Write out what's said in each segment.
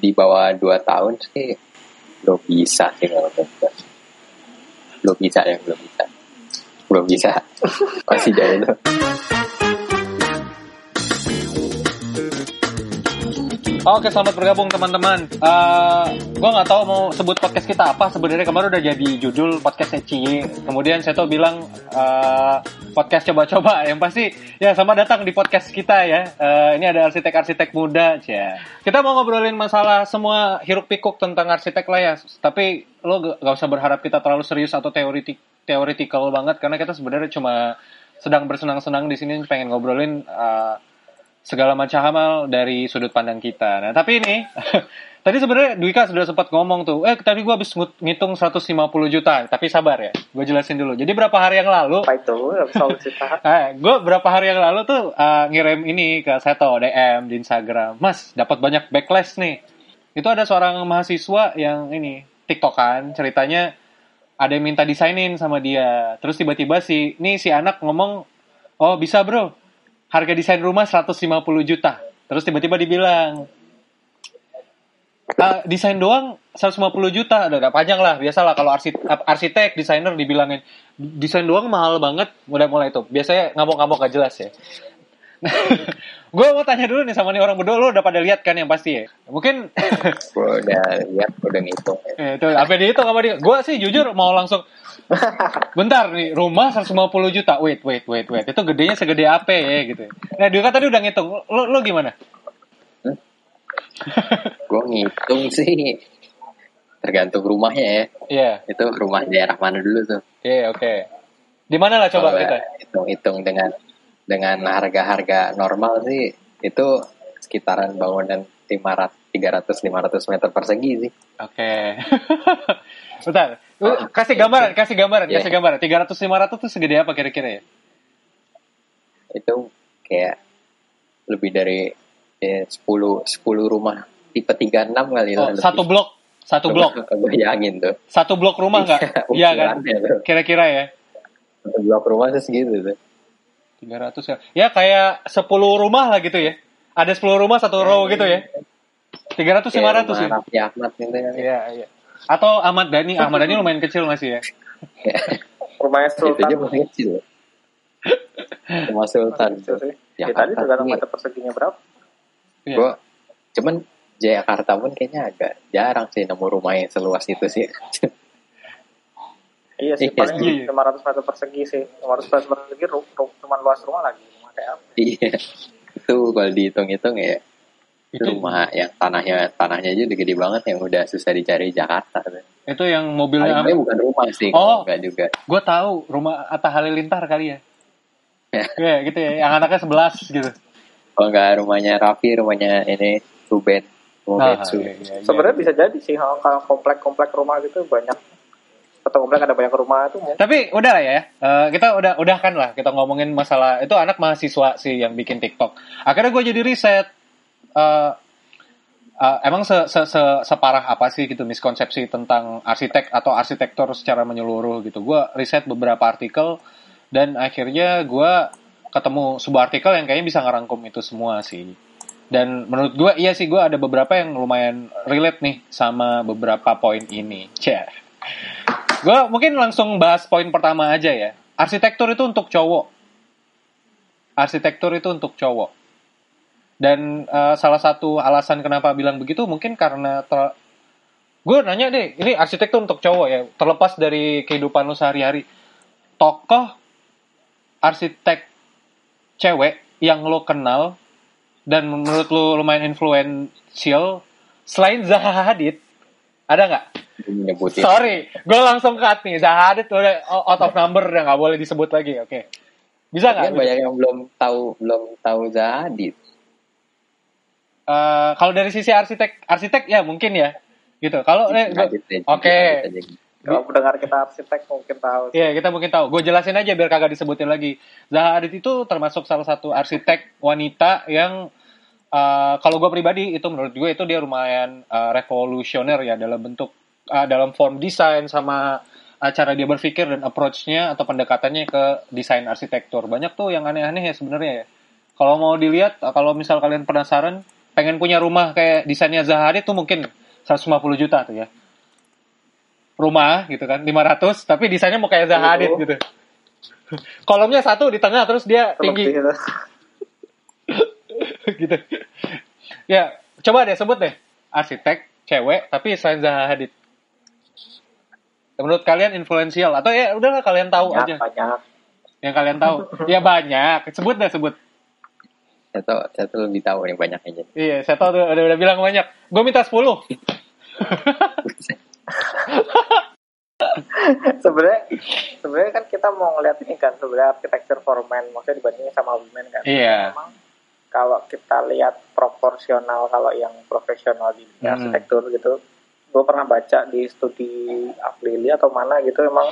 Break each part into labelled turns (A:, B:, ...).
A: di bawah 2 tahun sih belum bisa sih kalau menurut belum bisa ya belum bisa belum bisa masih jauh tuh
B: Oke, selamat bergabung teman-teman. Uh, gue nggak tahu mau sebut podcast kita apa. Sebenarnya kemarin udah jadi judul podcast Eci. Kemudian saya tuh bilang uh, podcast coba-coba. Yang pasti ya sama datang di podcast kita ya. Uh, ini ada arsitek-arsitek muda, ya. Kita mau ngobrolin masalah semua hiruk pikuk tentang arsitek lah ya. Tapi lo gak usah berharap kita terlalu serius atau teoritik teoritikal banget karena kita sebenarnya cuma sedang bersenang-senang di sini pengen ngobrolin uh, segala macam hal dari sudut pandang kita. Nah, tapi ini tadi sebenarnya Dwika sudah sempat ngomong tuh, eh tadi gue habis ngitung 150 juta, tapi sabar ya, gue jelasin dulu. Jadi berapa hari yang lalu?
C: Apa itu? 150 juta.
B: eh, gue berapa hari yang lalu tuh uh, ngirim ini ke Seto DM di Instagram, Mas dapat banyak backlash nih. Itu ada seorang mahasiswa yang ini tiktokan ceritanya ada yang minta desainin sama dia. Terus tiba-tiba si, nih si anak ngomong, oh bisa bro, harga desain rumah 150 juta. Terus tiba-tiba dibilang, uh, desain doang 150 juta, udah, udah panjang lah, biasalah kalau arsitek, arsitek, desainer dibilangin, desain doang mahal banget, udah mulai itu. Biasanya ngamuk-ngamuk gak jelas ya. gue mau tanya dulu nih sama nih orang berdua, lo udah pada lihat kan yang pasti ya? Mungkin...
A: gue udah lihat, udah ngitung.
B: Ya. itu, apa dihitung sama dia? Gue sih jujur mau langsung, Bentar nih, rumah 150 juta. Wait, wait, wait, wait. Itu gedenya segede apa ya gitu. Nah, dia kan tadi udah ngitung. Lo, lo gimana?
A: Gue ngitung sih tergantung rumahnya ya.
B: Iya. Yeah.
A: Itu rumah daerah mana dulu tuh?
B: Iya, yeah, oke. Okay. Di mana lah coba
A: Kalo kita? Hitung-hitung dengan dengan harga-harga normal sih itu sekitaran bangunan 500 300 500 meter persegi sih.
B: Oke. Okay. Bentar, Lu kasih gambaran, kasih gambaran, yeah. kasih gambaran. 300 500 tuh segede apa kira-kira ya?
A: Itu kayak lebih dari ya, 10 10 rumah tipe 36 kali
B: oh, Satu blok, satu blok.
A: Bayangin tuh.
B: Satu blok rumah enggak? Iya kan? Kira-kira ya.
A: Satu blok rumah sih segitu tuh.
B: 300 ya. Ya kayak 10 rumah lah gitu ya. Ada 10 rumah satu row gitu ya. 300 500 ya.
A: Raffi Ahmad gitu kan.
B: Iya, iya. Atau Ahmad Dhani, Ahmad Dhani lumayan kecil masih ya.
C: Rumahnya Sultan.
A: Itu aja masih kecil. Rumah Sultan.
C: Sih. Ya, tadi tergantung meter perseginya berapa.
A: Iya. Gua, cuman Jakarta pun kayaknya agak jarang sih nemu rumah yang seluas itu sih.
C: iya sih, paling iya. 500 meter persegi sih. 500 meter persegi cuma luas rumah lagi. Rumah kayak apa?
A: Iya. Itu kalau dihitung-hitung ya itu rumah yang tanahnya tanahnya aja udah gede banget yang udah susah dicari di Jakarta.
B: Itu yang mobilnya
A: Paling bukan rumah sih,
B: oh,
A: enggak juga.
B: Gue tahu rumah Atta Halilintar kali ya. Ya, yeah, gitu ya. Yang anaknya sebelas gitu.
A: Oh enggak, rumahnya Raffi, rumahnya ini Ruben.
C: Ruben ah, iya, iya, iya. Sebenarnya bisa jadi sih kalau komplek-komplek rumah gitu banyak atau komplek ada banyak rumah itu.
B: Tapi udah lah ya, uh, kita udah udah kan lah kita ngomongin masalah itu anak mahasiswa sih yang bikin TikTok. Akhirnya gue jadi riset uh, uh, emang se, se, se, separah apa sih gitu miskonsepsi tentang arsitek atau arsitektur secara menyeluruh gitu. Gue riset beberapa artikel dan akhirnya gue ketemu sebuah artikel yang kayaknya bisa ngerangkum itu semua sih. Dan menurut gue iya sih gue ada beberapa yang lumayan relate nih sama beberapa poin ini. Cih. Gue mungkin langsung bahas poin pertama aja ya. Arsitektur itu untuk cowok. Arsitektur itu untuk cowok dan uh, salah satu alasan kenapa bilang begitu mungkin karena gue nanya deh, ini arsitektur untuk cowok ya, terlepas dari kehidupan lu sehari-hari. Tokoh arsitek cewek yang lo kenal dan menurut lo lumayan influential selain Zaha Hadid, ada nggak? Sorry, gue langsung cut nih. Zaha Hadid udah out of number, udah nggak boleh disebut lagi. Oke, okay. bisa nggak?
A: Banyak yang belum tahu belum tahu Zaha Hadid.
B: Uh, kalau dari sisi arsitek arsitek ya mungkin ya gitu kalau eh, oke okay.
C: Kalau pendengar kita arsitek mungkin tahu.
B: Iya kita mungkin tahu. Gue jelasin aja biar kagak disebutin lagi. Zaha Hadid itu termasuk salah satu arsitek wanita yang uh, kalau gue pribadi itu menurut gue itu dia lumayan uh, revolusioner ya dalam bentuk uh, dalam form desain sama uh, cara dia berpikir dan approach-nya atau pendekatannya ke desain arsitektur. Banyak tuh yang aneh-aneh ya sebenarnya ya. Kalau mau dilihat kalau misal kalian penasaran pengen punya rumah kayak desainnya Zahari tuh mungkin 150 juta tuh ya. Rumah gitu kan 500 tapi desainnya mau kayak Zahari
C: Oh.
B: gitu. Kolomnya satu di tengah terus dia tinggi
C: gitu.
B: Ya, coba deh sebut deh arsitek cewek tapi selain Zaha Hadid. Menurut kalian influensial atau ya udahlah kalian tahu
C: banyak,
B: aja
C: banyak.
B: yang kalian tahu. ya banyak. Sebut deh sebut.
A: Saya tuh, saya tuh lebih tahu nih banyaknya jadi.
B: Iya, saya tahu tuh udah, udah bilang banyak. Gue minta 10.
C: sebenarnya sebenarnya kan kita mau ngeliat ini kan sebenarnya arsitektur for men maksudnya dibandingin sama women kan
B: Iya.
C: memang kalau kita lihat proporsional kalau yang profesional di
B: Hmm.
C: arsitektur gitu gue pernah baca di studi Aplili atau mana gitu emang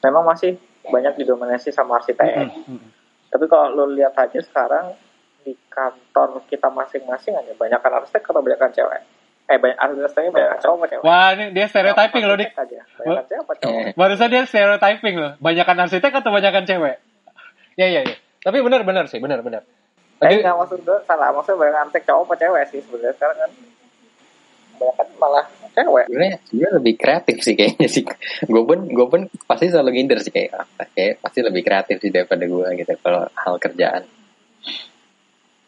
C: memang masih banyak didominasi sama arsitek
B: Hmm.
C: tapi kalau lo lihat aja sekarang di kantor kita masing-masing aja banyak kan arsitek atau banyak kan cewek eh banyak arsiteknya banyak kan cowok cewek
B: Wah, ini dia stereotyping loh, Dik.
C: Banyak cewek cowok
B: Barusan dia stereotyping loh. Banyakan arsitek atau banyakan cewek? Ya, ya, ya. Tapi benar-benar sih, benar-benar.
C: Eh
B: Jadi,
C: nggak maksud gue salah, maksudnya banyak arsitek cowok apa cewek sih sebenarnya sekarang kan banyak kan malah cewek.
A: Sebenarnya dia lebih kreatif sih kayaknya sih. Gue pun, gue pun pasti selalu nginder sih kayak, kayak pasti lebih kreatif sih daripada gue gitu kalau hal kerjaan.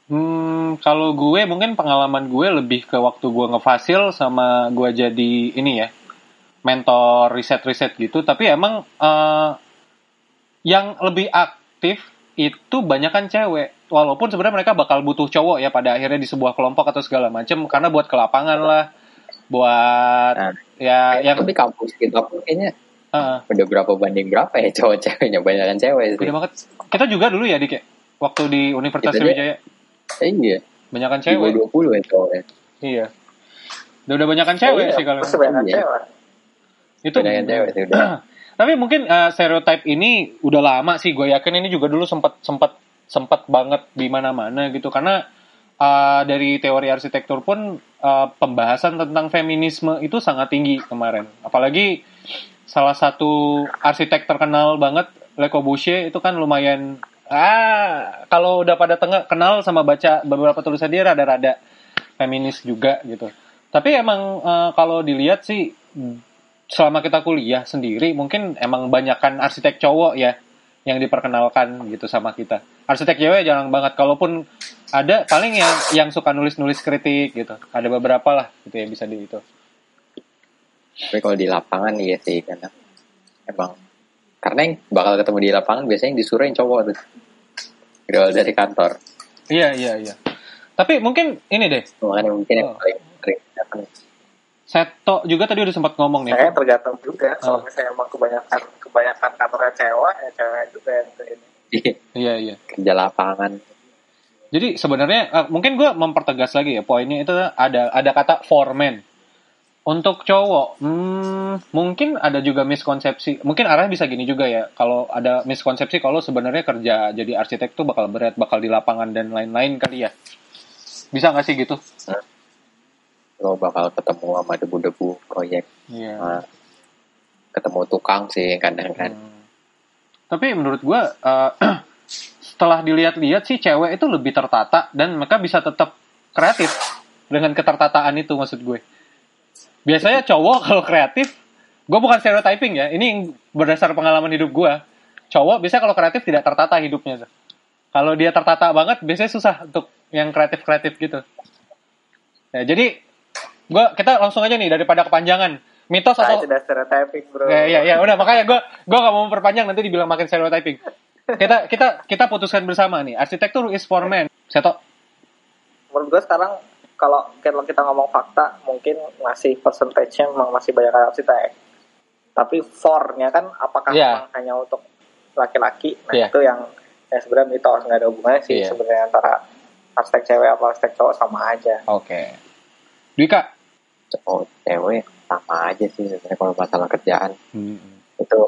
B: Hmm, kalau gue mungkin pengalaman gue lebih ke waktu gue ngefasil sama gue jadi ini ya mentor riset-riset gitu. Tapi emang eh, yang lebih aktif itu banyak kan cewek. Walaupun sebenarnya mereka bakal butuh cowok ya pada akhirnya di sebuah kelompok atau segala macam karena buat ke lapangan lah, buat
A: Nah,
B: ya yang
A: tapi kampus pun kayaknya
B: eh,
A: udah berapa banding berapa ya cowok ceweknya banyak kan cewek sih.
B: udah banget. Kita juga dulu ya dik ya, waktu di Universitas Sriwijaya
A: Eh, iya,
B: banyak kan
A: di
B: cewek.
A: bawah 20 ya cowoknya.
B: Iya. Udah udah banyak kan cewek
C: Iya,
B: sih kalau
C: banyak
A: Iya.
C: cewek.
B: itu
A: Banyak kan cewek sih udah.
B: tapi mungkin uh, stereotype ini udah lama sih gue yakin ini juga dulu sempat sempat sempat banget di mana-mana gitu karena uh, dari teori arsitektur pun uh, pembahasan tentang feminisme itu sangat tinggi kemarin apalagi salah satu arsitek terkenal banget Le Corbusier itu kan lumayan ah kalau udah pada tengah kenal sama baca beberapa tulisan dia rada-rada feminis juga gitu tapi emang uh, kalau dilihat sih selama kita kuliah sendiri mungkin emang banyakan arsitek cowok ya yang diperkenalkan gitu sama kita. Arsitek cewek jarang banget. Kalaupun ada paling yang yang suka nulis-nulis kritik gitu. Ada beberapa lah gitu ya bisa di itu.
A: Tapi kalau di lapangan iya sih karena emang karena yang bakal ketemu di lapangan biasanya yang disuruh yang cowok tuh. Kalau dari kantor.
B: Iya iya iya. Tapi mungkin ini deh.
A: Makanya mungkin yang
B: Oh.
A: paling sering nih?
B: Seto juga tadi udah sempat ngomong nih.
C: Kayaknya tergantung juga.
B: Oh.
C: Kalau misalnya emang kebanyakan kebanyakan kantornya cewek, ya cewek juga yang ini.
B: Iya iya.
A: kerja lapangan.
B: Jadi sebenarnya eh, mungkin gue mempertegas lagi ya poinnya itu ada ada kata foreman. Untuk cowok, hmm, mungkin ada juga miskonsepsi. Mungkin arahnya bisa gini juga ya. Kalau ada miskonsepsi kalau sebenarnya kerja jadi arsitek tuh bakal berat, bakal di lapangan dan lain-lain kali ya. Bisa nggak sih gitu?
A: Lo bakal ketemu sama debu-debu proyek.
B: Iya.
A: ketemu tukang sih kadang kan.
B: Hmm. Tapi menurut gue eh, setelah dilihat-lihat sih cewek itu lebih tertata dan mereka bisa tetap kreatif dengan ketertataan itu maksud gue. Biasanya cowok kalau kreatif, gue bukan stereotyping ya, ini berdasar pengalaman hidup gue. Cowok biasanya kalau kreatif tidak tertata hidupnya. Kalau dia tertata banget, biasanya susah untuk yang kreatif-kreatif gitu. Ya, jadi gua kita langsung aja nih daripada kepanjangan. Mitos
C: Nah,
B: atau
C: itu udah stereotyping bro.
B: Ya, ya, ya, udah makanya gue gue gak mau memperpanjang nanti dibilang makin stereotyping. Kita kita kita putuskan bersama nih, arsitektur is for men. Seto.
C: Menurut gue sekarang kalau kalau kita ngomong fakta, mungkin masih persentasenya memang masih banyak arsitek. Tapi for-nya kan apakah memang hanya untuk laki-laki? Nah
B: Iya.
C: itu yang yang sebenarnya mitos nggak ada hubungannya sih
B: Iya.
C: sebenarnya antara arsitek cewek apa arsitek cowok sama aja.
B: Oke. Dwika.
A: Cowok cewek sama aja sih sebenarnya kalau masalah kerjaan
B: Hmm.
A: itu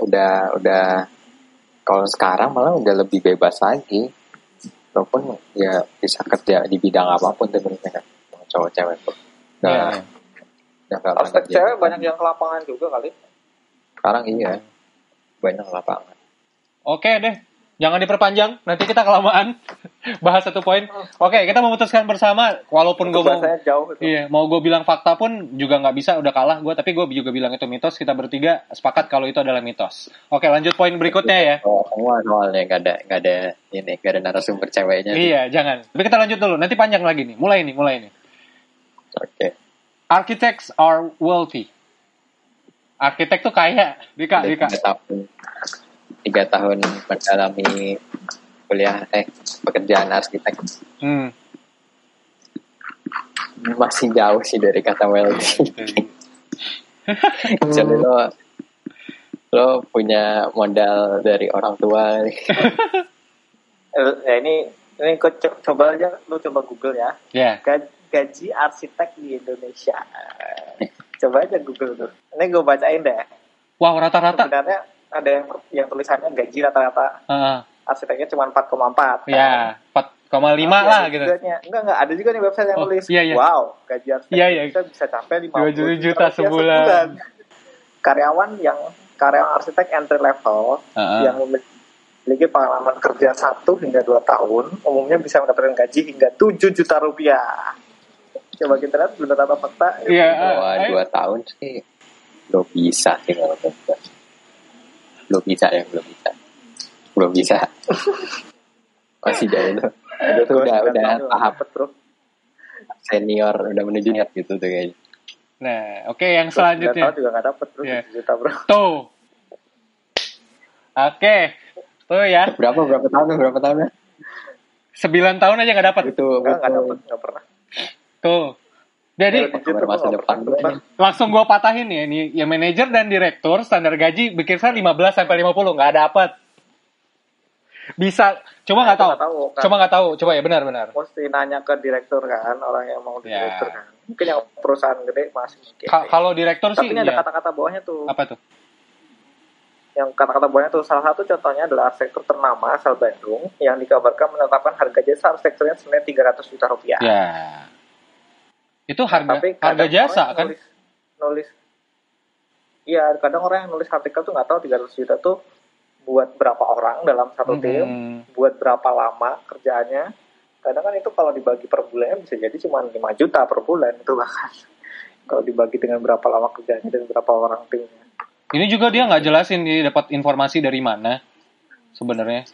A: udah udah kalau sekarang malah udah lebih bebas lagi walaupun ya bisa kerja di bidang apa pun sebenarnya kan Mau cowok cewek tuh. Udah
B: Iya,
A: nggak
C: cewek banyak yang ke lapangan juga kali.
A: sekarang iya. Banyak lapangan.
B: Oke deh. Jangan diperpanjang, nanti kita kelamaan bahas satu poin. Oke, kita memutuskan bersama, walaupun gue mau,
C: jauh itu.
B: iya, mau gue bilang fakta pun juga nggak bisa, udah kalah gue. Tapi gue juga bilang itu mitos. Kita bertiga sepakat kalau itu adalah mitos. Oke, lanjut poin berikutnya ya.
A: Oh, soalnya nggak ada nggak ada ini nggak ada narasumber ceweknya.
B: Iya, jangan. Tapi kita lanjut dulu. Nanti panjang lagi nih. Mulai nih, mulai nih.
A: Oke.
B: Architects are wealthy. Arsitek tuh kaya, Dika, Dika.
A: Tiga tahun mendalami kuliah eh pekerjaan arsitek
B: Hmm.
A: masih jauh sih dari kata wealthy. Jadi lo lo punya modal dari orang tua.
C: Eh, Ya ini ini kau co- coba aja lu coba Google ya.
B: Ya.
C: Ga- Gaji arsitek di Indonesia. Coba aja Google tuh. Ini gue bacain deh.
B: Wow, rata-rata.
C: Sebenarnya ada yang yang tulisannya gaji rata-rata
B: Heeh.
C: arsiteknya cuma 4,4.
B: ya, 4,5
C: Tapi
B: lah
C: ada
B: gitu.
C: juga nya- Enggak, enggak. Ada juga nih website yang
B: Oh,
C: tulis,
B: iya, iya.
C: wow, gaji arsitek
B: Iya, iya.
C: bisa, bisa sampai 50
B: 20 juta
C: rupiah
B: sebulan.
C: Karyawan yang karyawan arsitek entry level
B: Heeh.
C: yang memiliki pengalaman kerja 1 hingga 2 tahun, umumnya bisa mendapatkan gaji hingga 7 juta rupiah. Coba kita lihat benar atau fakta.
B: Iya,
A: Wah,
B: ayo.
A: dua tahun sih belum bisa sih kalau. Belum bisa ya belum bisa belum bisa masih jauh tuh itu tuh udah
C: sembilan
A: udah tahap
C: dapet, bro.
A: senior udah menuju niat gitu tuh kayaknya
B: Nah, oke yang
C: Gua sembilan
B: selanjutnya.
C: tahun juga nggak dapet bro,
B: Iya.
C: 7 juta bro.
B: Tuh. Oke. Tuh ya.
A: berapa berapa tahun berapa tahun
B: 9 tahun aja nggak dapat.
A: itu
C: Enggak, nggak dapet, nggak pernah.
B: Tuh. Jadi
C: tuh
A: masa depan gue.
B: Langsung gua patahin ya ini ya manajer dan direktur standar gaji bikin saya 15 sampai 50 nggak dapat. Bisa, cuma nggak tahu.
C: Nggak tahu, kan.
B: Cuma nggak tahu. Coba ya benar-benar.
C: mesti nanya ke direktur kan orang yang mau
B: Ya.
C: direktur kan mungkin yang perusahaan gede masih mungkin
B: Ka- Kalau direktur sih
C: tapi ini ada
B: ya.
C: kata-kata bawahnya tuh
B: Apa tuh?
C: yang kata-kata bawahnya tuh salah satu contohnya adalah arsitektur ternama asal Bandung yang dikabarkan menetapkan harga jasa arsitekturnya senilai 300 juta rupiah
B: Ya. Itu harga
C: Tapi
B: harga jasa kan?
C: nulis, nulis iya kadang orang yang nulis artikel tuh nggak tahu 300 juta tuh buat berapa orang dalam satu tim
B: Hmm.
C: buat berapa lama kerjaannya kadang kan itu kalau dibagi per bulannya bisa jadi cuma 5 juta per bulan itu bahkan kalau dibagi dengan berapa lama kerjanya dan berapa orang timnya
B: Ini juga dia nggak jelasin dia dapat informasi dari mana sebenarnya.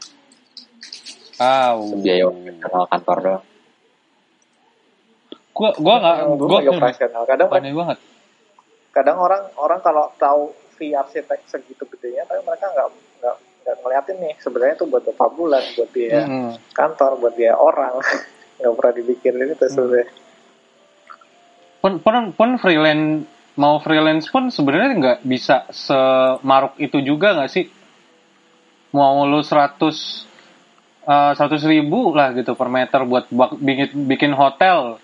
B: Wow.
A: biaya kantor doang
B: Gua gua nggak
C: Gue
B: gua
C: lagi operasional kadang
B: aneh banget.
C: kadang orang orang kalau tahu fee arsitek segitu gedenya tapi mereka nggak nggak nggak ngeliatin nih sebenarnya itu buat berapa bulan buat biaya
B: Mm-mm.
C: kantor buat biaya orang nggak pernah dipikirin itu sebenarnya
B: Pun pun pun freelance mau freelance pun sebenarnya nggak bisa semaruk itu juga nggak sih? Mau lu 100 eh, 100 ribu lah gitu per meter buat bikin bikin hotel.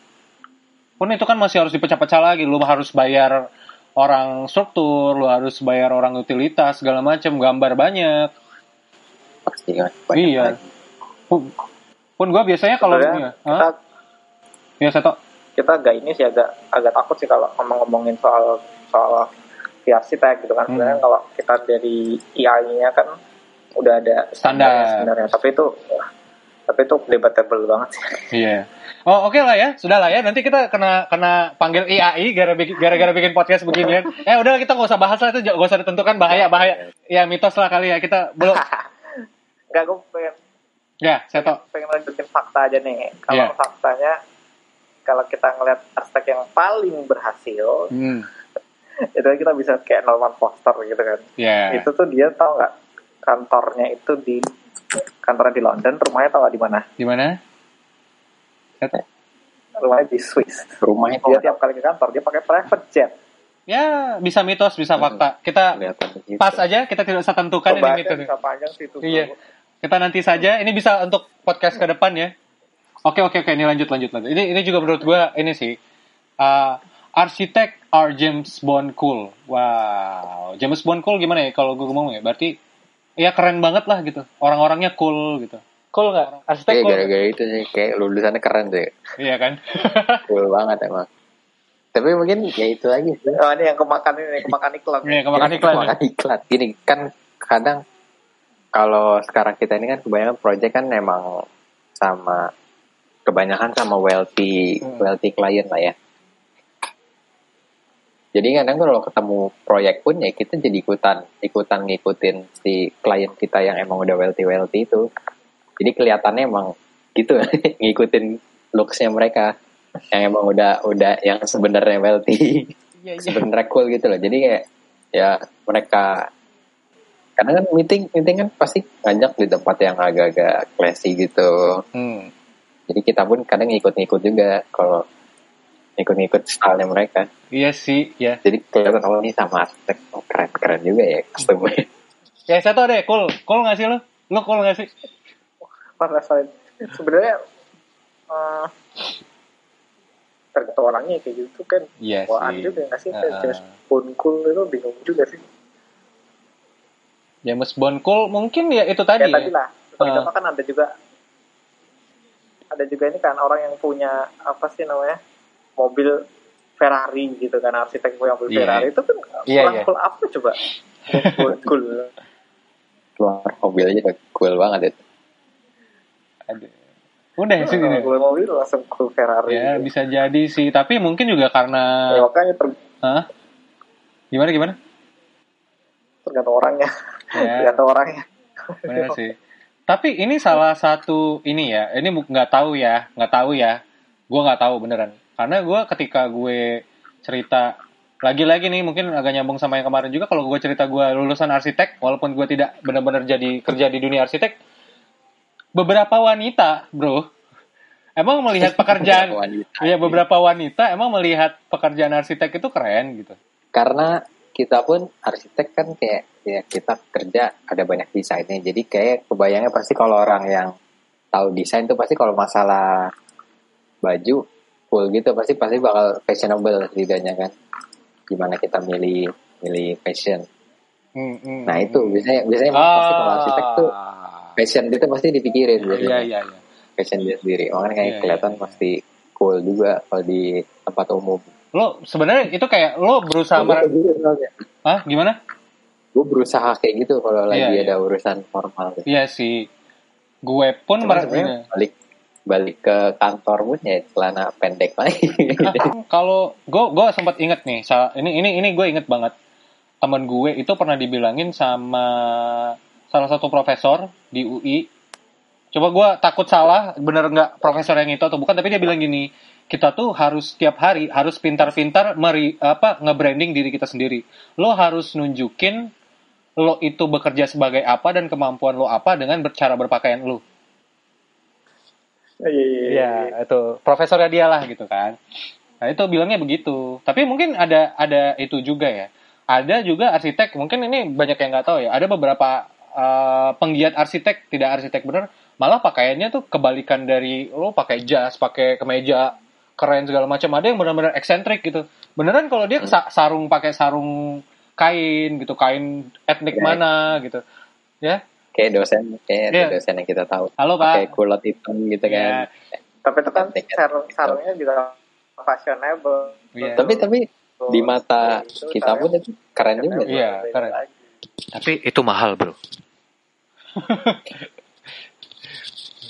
B: Pun itu kan masih harus dipecah-pecah lagi. Lu harus bayar orang struktur, lu harus bayar orang utilitas segala macam, gambar banyak.
A: pasti kan banyak
B: Iya.
A: lagi.
B: Pun, pun gua biasanya kalau ya,
C: kita
B: ya tau.
C: kita agak ini sih agak agak takut sih kalau ngomong-ngomongin soal soal si arsitek gitu kan
B: Hmm.
C: sebenarnya kalau kita dari IAI-nya kan udah ada
B: Standar.
C: sebenarnya tapi itu tapi itu debatable banget sih
B: Iya. Oh oke lah ya, sudah lah ya. Nanti kita kena kena panggil IAI gara-gara bikin podcast beginian. Eh udah kita gak usah bahas lah itu, gak usah ditentukan bahaya bahaya. Ya mitos lah kali ya kita belum.
C: nggak gue pengen
B: Ya saya tau.
C: pengen lanjutin fakta aja nih kalau
B: Iya.
C: faktanya kalau kita ngeliat arsitek yang paling berhasil
B: Hmm.
C: itu kita bisa kayak Norman Foster gitu kan
B: Ya.
C: itu tuh dia tau nggak kantornya itu di kantornya di London rumahnya nggak di mana
B: Di mana?
C: Rumahnya di Swiss
A: rumahnya
C: dia tiap kali ke kantor dia pakai private jet
B: Ya bisa mitos, bisa fakta. Kita
A: kelihatan begitu.
B: pas aja, kita tidak usah tentukan ini
C: Pembahasannya
B: mitos.
C: bisa panjang sih itu
B: Iya. Kita nanti saja. Ini bisa untuk podcast ke depan ya. Oke oke oke. Ini lanjut lanjut lanjut. Ini ini juga menurut gua ini sih. Uh, arsitek are James Bond cool. Wow. James Bond cool gimana ya kalau gue ngomong ya? Berarti ya keren banget lah gitu. Orang-orangnya cool gitu. Cool nggak? Arsitek
A: Kayak
B: cool.
A: gara-gara itu sih kayak lulusannya keren sih
B: Iya kan?
A: cool banget emang tapi mungkin ya itu lagi sih
C: oh, ini yang kemakan ini kemakan iklan
B: Iya kemakan iklan. ya.
A: Makan iklan. Gini kan kadang kalau sekarang kita ini kan kebanyakan project kan emang sama kebanyakan sama wealthy
B: Hmm.
A: wealthy client lah ya. Jadi kadang kalau ketemu proyek pun ya kita jadi ikutan ikutan ngikutin si klien kita yang emang udah wealthy wealthy itu. Jadi kelihatannya emang gitu ngikutin looksnya mereka yang emang udah udah yang sebenarnya wealthy
B: Iya, iya.
A: sebenarnya cool gitu loh. Jadi kayak ya mereka karena kan meeting meeting kan pasti ngajak di tempat yang agak-agak classy gitu.
B: Hmm.
A: Jadi kita pun kadang ngikut-ngikut juga kalau ngikut-ngikut stylenya mereka.
B: Iya sih, ya.
A: Jadi kelihatan kalau ini sama arsitek oh, keren-keren juga ya customnya.
B: Ya, saya tau deh, cool. Cool gak sih lo? Lo cool gak sih?
C: Pada saat sebenarnya eh, tergantung orangnya kayak gitu kan.
B: Iya
C: Wah,
B: sih.
C: juga nggak sih? Kayak
B: ah.
C: James Bond cool itu bingung juga sih.
B: James Bond cool mungkin ya itu tadi ya.
C: tadi lah.
B: Ah.
C: kan ada juga ada juga ini kan orang yang punya apa sih namanya mobil Ferrari gitu kan arsitek punya mobil
B: Iya.
C: Ferrari itu kan
B: Iya,
C: kurang
B: iya.
C: cool apa coba cool, cool.
A: Keluar mobil aja udah cool banget itu.
B: Aduh. Udah sih ini.
C: gue mobil langsung cool Ferrari
B: Ya bisa jadi sih, tapi mungkin juga karena
C: Ya, makanya ter-
B: Hah? Gimana gimana?
C: tergantung orangnya
B: Ya.
C: tergantung orangnya
B: Bener sih. Tapi ini salah satu ini ya, ini nggak tahu ya, nggak tahu ya. Gue nggak tahu beneran. Karena gue ketika gue cerita lagi-lagi nih mungkin agak nyambung sama yang kemarin juga kalau gue cerita gue lulusan arsitek walaupun gue tidak benar-benar jadi kerja di dunia arsitek beberapa wanita bro emang melihat pekerjaan
A: Wanita.
B: ya beberapa wanita emang melihat pekerjaan arsitek itu keren gitu
A: Karena kita pun arsitek kan kayak ya kita kerja ada banyak desainnya. Jadi kayak kebayangnya pasti kalau orang yang tahu desain tuh pasti kalau masalah baju full gitu pasti pasti bakal fashionable setidaknya kan. Gimana kita milih milih fashion.
B: Hmm, hmm,
A: Nah itu
B: hmm.
A: biasanya biasanya pasti kalau arsitek tuh fashion itu pasti dipikirin biasanya.
B: iya iya
A: fashion dia sendiri. Makanya kayak
B: Iya,
A: kelihatan
B: iya.
A: pasti cool juga kalau di tempat umum.
B: lo sebenarnya itu kayak lo berusaha mer- Hah, gimana
A: Gue berusaha kayak gitu kalau lagi
B: Iya, iya.
A: ada urusan formal.
B: Iya sih. Gue pun
A: Cuman
B: mer-
A: sebenarnya balik balik ke kantor pun ya celana pendek lagi.
B: Kalau gue gue sempat inget nih, ini ini ini gue inget banget. Temen gue itu pernah dibilangin sama salah satu profesor di UI. Coba gue takut salah, bener nggak profesor yang itu atau bukan? Tapi dia bilang gini, kita tuh harus tiap hari harus pintar-pintar meri apa nge-branding diri kita sendiri. Lo harus nunjukin lo itu bekerja sebagai apa dan kemampuan lo apa dengan cara berpakaian lo.
C: Iya iya iya
B: Iya, itu profesornya dia lah gitu kan. Nah itu bilangnya begitu. Tapi mungkin ada ada itu juga ya. Ada juga arsitek, mungkin ini banyak yang nggak tahu ya. Ada beberapa uh, penggiat arsitek, tidak arsitek bener, malah pakaiannya tuh kebalikan dari lo pakai jas, pakai kemeja keren segala macam. Ada yang benar-benar eksentrik gitu. Beneran kalau dia sa- sarung pakai sarung kain gitu, kain etnik
A: Iya.
B: mana gitu. Ya,
A: kayak dosen, kayak
B: Iya.
A: dosen yang kita tahu.
B: halo pak.
A: kulot hitam gitu
B: Iya.
A: kan.
C: tapi itu kan sarung sarungnya juga fashionable
B: Iya.
A: Tapi tapi
C: Tuh,
A: di mata
C: itu
A: kita pun itu keren juga.
B: Iya,
C: beda
B: keren.
C: lagi.
B: Tapi itu mahal bro.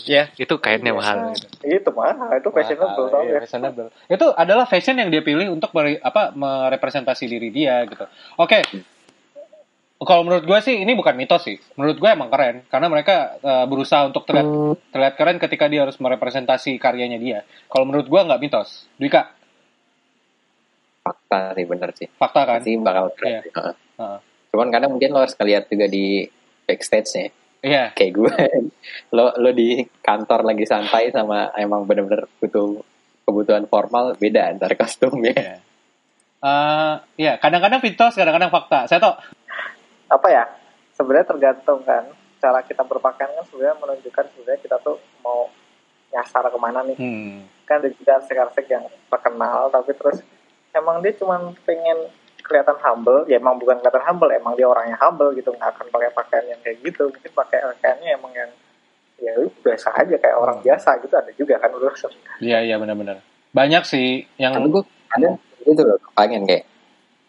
B: ya, itu kainnya
C: Iya.
B: mahal.
C: Itu mahal itu fashionable
B: Mahal,
C: tau
B: iya,
C: ya
B: fashionable. Itu adalah fashion yang dia pilih untuk meri- apa merepresentasi diri dia gitu. Oke. Kalau menurut gue sih ini bukan mitos sih. Menurut gue emang keren karena mereka uh, berusaha untuk terlihat terlihat keren ketika dia harus merepresentasi karyanya dia. Kalau menurut gue nggak mitos. Dwika,
A: Fakta sih bener sih.
B: fakta kan?
A: Pasti bakal keren. Sih. Heeh.
B: Heeh.
A: Cuman kadang mungkin lo harus ngeliat juga di backstage-nya.
B: Iya.
A: Kayak gue. lo lo di kantor lagi santai sama emang bener-bener butuh kebutuhan formal beda antar kostumnya.
B: Iya. Eh, ya, kadang-kadang mitos, kadang-kadang fakta. Saya tau.
C: Apa ya sebenarnya tergantung kan. Cara kita berpakaian kan sebenarnya menunjukkan sebenarnya kita tuh mau nyasar ke mana nih.
B: Hmm.
C: kan ada juga arsik-arsik yang terkenal tapi terus emang dia cuma pengen kelihatan humble. Ya emang bukan kelihatan humble emang dia orangnya humble gitu. Nggak akan pakai pakaian yang kayak gitu. Mungkin pakai pakaiannya emang yang ya biasa aja kayak orang
B: Hmm.
C: biasa gitu. Ada juga kan udah.
B: Iya, iya benar-benar. Banyak sih yang
A: gue kadang gitu loh, pengen kayak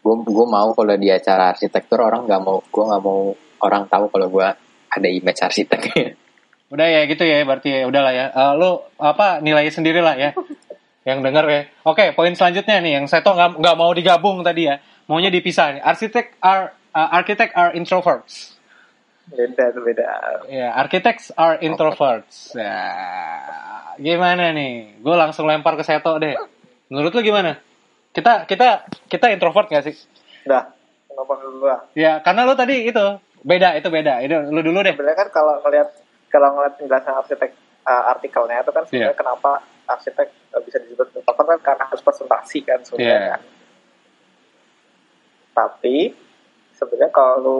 A: gue gue mau kalau di acara arsitektur orang nggak mau gue nggak mau orang tahu kalau gue ada image arsiteknya.
B: Udah ya gitu ya berarti ya udahlah ya. Eh, lu apa nilai sendiri lah ya. yang denger ya. Oke, poin selanjutnya nih yang saya tuh nggak nggak mau digabung tadi ya. Maunya dipisah nih. Arsitek are uh, architect are introverts.
C: beda tuh beda
B: Ya, architects are introverts. Ya, gimana nih? Gue langsung lempar ke Seto deh. Menurut lu gimana? Kita kita kita introvert gak sih?
C: udah kenapa ke gua
B: Ya, karena lu tadi itu beda itu beda. Itu lu dulu deh.
C: sebenarnya kan kalau ngelihat kalau ngelihat penjelasan arsitek uh, artikelnya itu kan sebenarnya
B: Iya.
C: kenapa arsitek uh, bisa disebut introvert kan karena harus presentasi kan sebenarnya
B: Iya.
C: kan. tapi sebenarnya kalau lu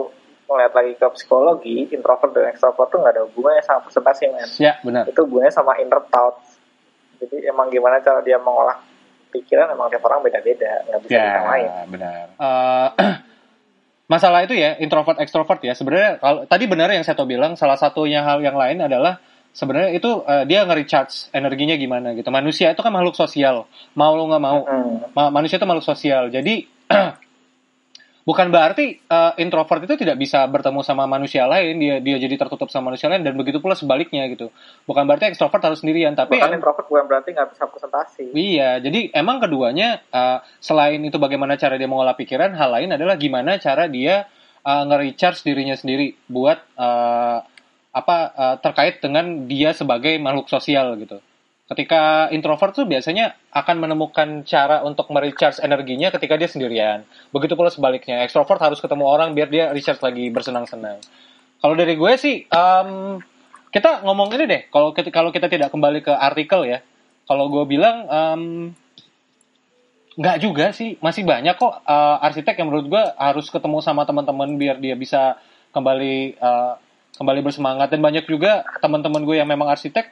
C: ngelihat lagi ke psikologi introvert dan extrovert tuh nggak ada hubungannya sama presentasi men
B: Ya, benar.
C: itu hubungannya sama inner thoughts jadi emang gimana cara dia mengolah pikiran emang tiap orang beda-beda nggak bisa
B: Ya,
C: disamain
B: benar. Eh, masalah itu ya introvert extrovert ya. Sebenarnya kalau tadi benar yang saya bilang salah satunya hal yang lain adalah sebenarnya itu eh, dia nge-recharge energinya gimana gitu. Manusia itu kan makhluk sosial. Mau lo nggak mau.
C: Hmm.
B: ma- manusia itu makhluk sosial. Jadi bukan berarti eh, introvert itu tidak bisa bertemu sama manusia lain dia dia jadi tertutup sama manusia lain dan begitu pula sebaliknya gitu bukan berarti extrovert harus sendirian tapi
C: bahkan
B: em-
C: introvert bukan berarti nggak bisa presentasi
B: Iya, jadi emang keduanya uh, selain itu bagaimana cara dia mengolah pikiran, hal lain adalah gimana cara dia uh, nge-recharge dirinya sendiri buat uh, apa uh, terkait dengan dia sebagai makhluk sosial gitu. Ketika introvert tuh biasanya akan menemukan cara untuk merecharge energinya ketika dia sendirian. Begitu pula sebaliknya, extrovert harus ketemu orang biar dia recharge lagi bersenang-senang. Kalau dari gue sih, um, kita ngomong ini deh. Kalau kita kalau kita tidak kembali ke artikel ya, kalau gue bilang em, nggak juga sih, masih banyak kok eh, arsitek yang menurut gue harus ketemu sama teman-teman biar dia bisa kembali eh, kembali bersemangat dan banyak juga teman-teman gue yang memang arsitek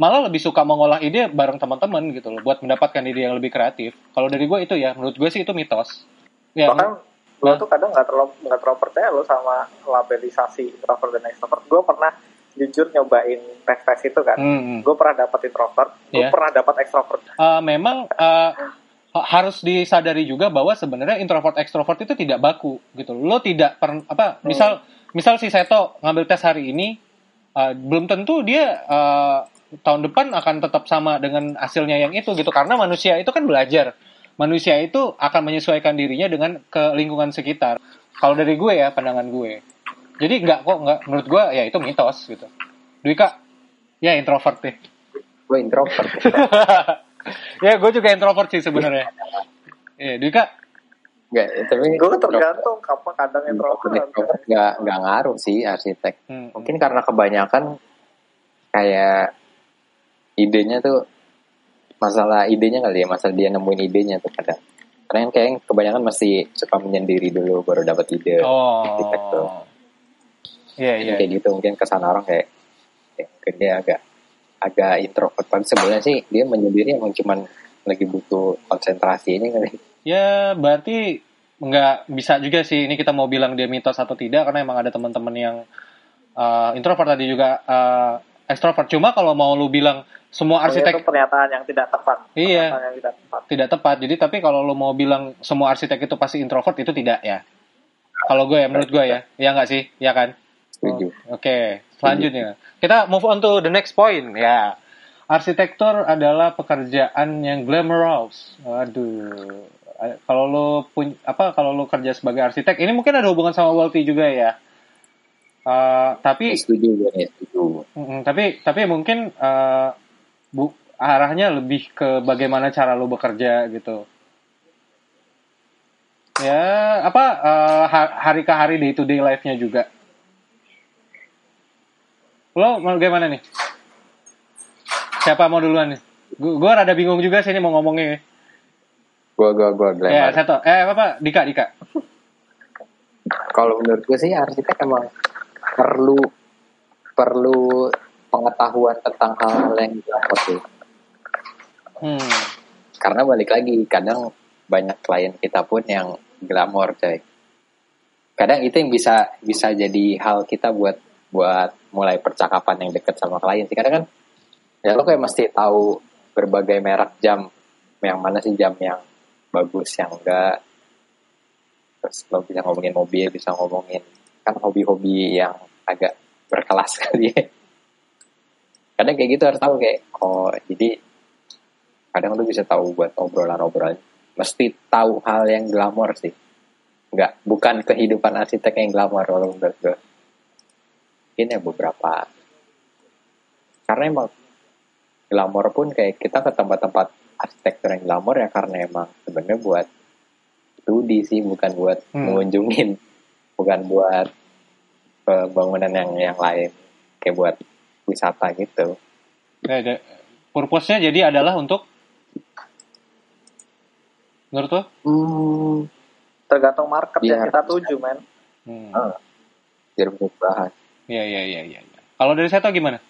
B: malah lebih suka mengolah ide bareng teman-teman gitu loh buat mendapatkan ide yang lebih kreatif. Kalau dari gue itu ya, menurut gue sih itu mitos. Ya,
C: bahkan lo tuh kadang nggak terlalu nggak terlalu percaya lo sama labelisasi introvert dan extrovert gue pernah jujur nyobain tes tes itu kan
B: hmm, hmm.
C: gue pernah dapat introvert gue
B: Iya.
C: pernah dapat extrovert
B: Eh, memang ha- harus disadari juga bahwa sebenarnya introvert ekstrovert itu tidak baku gitu. Lo tidak per, apa misal misal si Seto ngambil tes hari ini eh, belum tentu dia eh, tahun depan akan tetap sama dengan hasilnya yang itu gitu karena manusia itu kan belajar. Manusia itu akan menyesuaikan dirinya dengan ke lingkungan sekitar. Kalau dari gue ya pandangan gue. Jadi nggak kok nggak menurut gue ya itu mitos gitu. Dwika ya introvert deh.
A: Gue introvert.
B: ya gue juga introvert sih sebenarnya. Iya, Dwika.
A: Nggak, tapi
C: gue tergantung kapan kadang introvert
A: nggak nggak ngaruh sih arsitek.
B: Hmm.
A: Mungkin karena kebanyakan kayak idenya tuh masalah idenya kali ya, masalah dia nemuin idenya tuh kadang. Karena kan kayak kebanyakan masih suka menyendiri dulu baru dapat ide. arsitek tuh.
B: Oh. Iya.
A: Kayak gitu mungkin ke sana orang kayak, kayak mungkin dia agak agak introvert. Tapi sebenarnya sih dia menyendiri emang cuman lagi butuh konsentrasi ini kali.
B: Ya, berarti nggak bisa juga sih ini kita mau bilang dia mitos atau tidak karena emang ada teman-teman yang uh, introvert tadi juga uh, extrovert. Cuma kalau mau lu bilang semua
C: itu
B: arsitek
C: pernyataan yang tidak tepat
B: Iya.
C: pernyataan yang tidak tepat
B: tidak tepat. Jadi tapi kalau lu mau bilang semua arsitek itu pasti introvert itu tidak ya. Kalau gue ya menurut gue ya, ya nggak sih, ya kan?
A: Setuju.
B: Oke, selanjutnya kita move on to the next point ya. Arsitektur adalah pekerjaan yang glamorous. Waduh, Eh, kalau lo pun apa kalau lo kerja sebagai arsitek, ini mungkin ada hubungan sama wealthy juga ya. Eh, tapi
A: Setuju gue nih, setuju.
B: Mm, tapi tapi mungkin eh, bu arahnya lebih ke bagaimana cara lo bekerja gitu. Ya apa eh, ha- hari ke hari day to day life-nya juga. Lo mau gimana nih? Siapa mau duluan nih? Gu- Gue rada bingung juga sih ini mau ngomongnya.
A: Gue gue gue
B: Ya, satu. Eh, apa? Dika, Dika.
A: Kalau menurut gue sih arsitek emang perlu perlu pengetahuan tentang hal-hal yang glamour sih.
B: Hmm.
A: Karena balik lagi kadang banyak klien kita pun yang glamor coy. Kadang itu yang bisa bisa jadi hal kita buat buat mulai percakapan yang deket sama klien sih. Kadang kan ya lo kayak mesti tahu berbagai merek jam yang mana sih jam yang bagus yang enggak terus lo bisa ngomongin mobil bisa ngomongin kan hobi-hobi yang agak berkelas kali ya. Kadang kayak gitu harus tahu kayak oh jadi kadang lu bisa tahu buat obrolan-obrolan. Mesti tahu hal yang glamor sih. Nggak bukan kehidupan arsitek yang glamor kalau menurut gue ini ya beberapa. Karena emang glamor pun kayak kita ke tempat-tempat arsitektur yang glamor ya karena emang sebenarnya buat studi sih bukan buat
B: Hmm.
A: mengunjungin bukan buat pembangunan yang yang lain kayak buat wisata gitu
B: Ya, ya. Purpose-nya jadi adalah untuk menurut lo?
A: hmm,
C: tergantung market yang
A: Biar
C: kita tuju men
B: Hmm.
A: Ah. biar perubahan
B: Iya iya iya iya. iya. Kalau dari Seto gimana?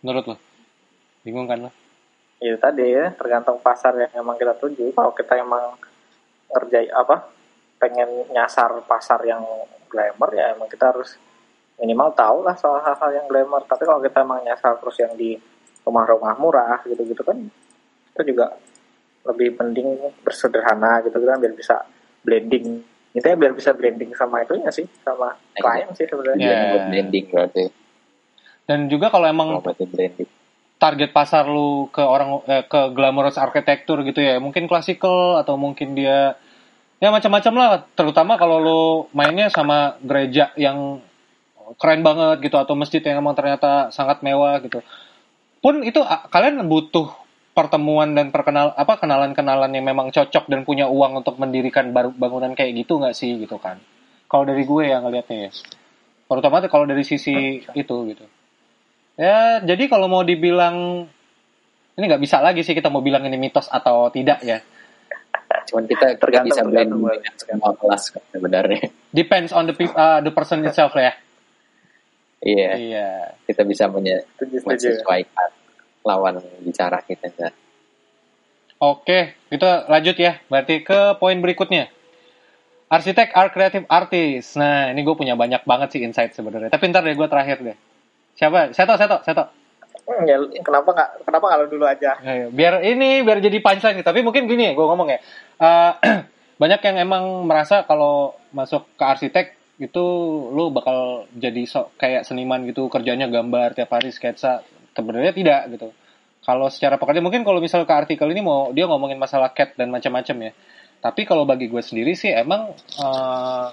B: Menurut lo? Bingung kan lo?
C: itu tadi ya tergantung pasar yang emang kita tuju kalau kita emang ngerjai apa pengen nyasar pasar yang glamour ya emang kita harus minimal tahu lah soal hal-hal yang glamour. Tapi kalau kita emang nyasar terus yang di rumah-rumah murah gitu-gitu kan itu juga lebih penting bersederhana gitu kan biar bisa blending. Itu ya biar bisa blending sama itunya sih sama klien sih sebenarnya.
B: Ya.
A: Iya, blending berarti.
B: Dan juga kalau emang
A: blending.
B: target pasar lu ke orang eh, ke glamorous arsitektur gitu ya, mungkin klasikal atau mungkin dia ya macam-macam lah. Terutama kalau lu mainnya sama gereja yang keren banget gitu atau masjid yang emang ternyata sangat mewah gitu. Pun itu kalian butuh pertemuan dan perkenal apa kenalan-kenalan yang memang cocok dan punya uang untuk mendirikan bangunan kayak gitu nggak sih gitu kan? Kalau dari gue yang ngelihatnya ya, terutama kalau dari sisi itu gitu. Ya, jadi kalau mau dibilang ini nggak bisa lagi sih kita mau bilang ini mitos atau tidak ya.
A: Cuman kita
C: Tergantung,
A: bisa dengan semua kelas sebenarnya
B: Depends on the peop- uh, the person itself lah ya.
A: iya
B: Iya.
A: kita bisa menye-
C: setuju
A: menyesuaikan lawan bicara kita kan
B: Oke, kita lanjut ya. Berarti ke poin berikutnya. Arsitek are creative artist. Nah, ini gue punya banyak banget sih insight sebenarnya. Tapi ntar deh gue terakhir deh. Siapa? Seto, Seto, Seto.
C: Hmm, ya, kenapa nggak kenapa kalau dulu aja
B: biar ini biar jadi punchline nih. Tapi mungkin gini ya, gue ngomong ya. Eh, banyak yang emang merasa kalau masuk ke arsitek itu lu bakal jadi sok kayak seniman gitu kerjanya gambar tiap hari sketsa. Sebenarnya tidak gitu. Kalau secara pekerjaan mungkin kalau misal ke artikel ini mau dia ngomongin masalah cat dan macam-macam ya. Tapi kalau bagi gue sendiri sih emang eh,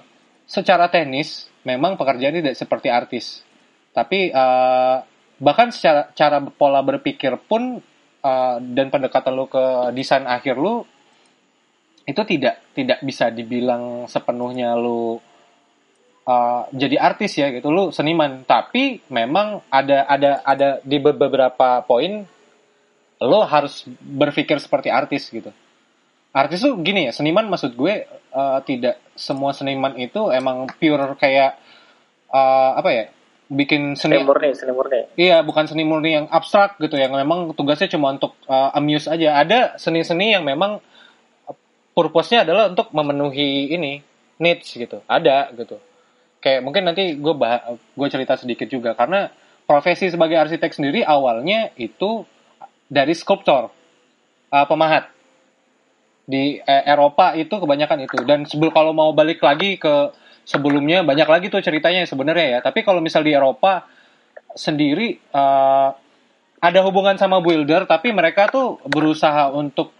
B: secara teknis memang pekerjaan tidak seperti artis. Tapi eh, bahkan secara cara pola berpikir pun eh, dan pendekatan lu ke desain akhir lu itu tidak tidak bisa dibilang sepenuhnya lu uh, jadi artis ya gitu. Lu seniman. Tapi memang ada ada ada di be- beberapa poin lo harus berpikir seperti artis gitu. Artis tuh gini ya seniman maksud gue uh, tidak semua seniman itu emang pure kayak uh, apa ya bikin
C: seni
B: seni
C: murni seni murni.
B: Iya, bukan seni murni yang abstrak gitu, yang memang tugasnya cuma untuk uh, amuse aja. Ada seni-seni yang memang purpose-nya adalah untuk memenuhi ini needs gitu. Ada gitu. Kayak mungkin nanti gue bah gue cerita sedikit juga karena profesi sebagai arsitek sendiri awalnya itu dari skulptor, uh, pemahat di eh, Eropa itu kebanyakan itu. Dan sebelum kalau mau balik lagi ke sebelumnya banyak lagi tuh ceritanya sebenarnya ya. Tapi kalau misal di Eropa sendiri eh, ada hubungan sama builder tapi mereka tuh berusaha untuk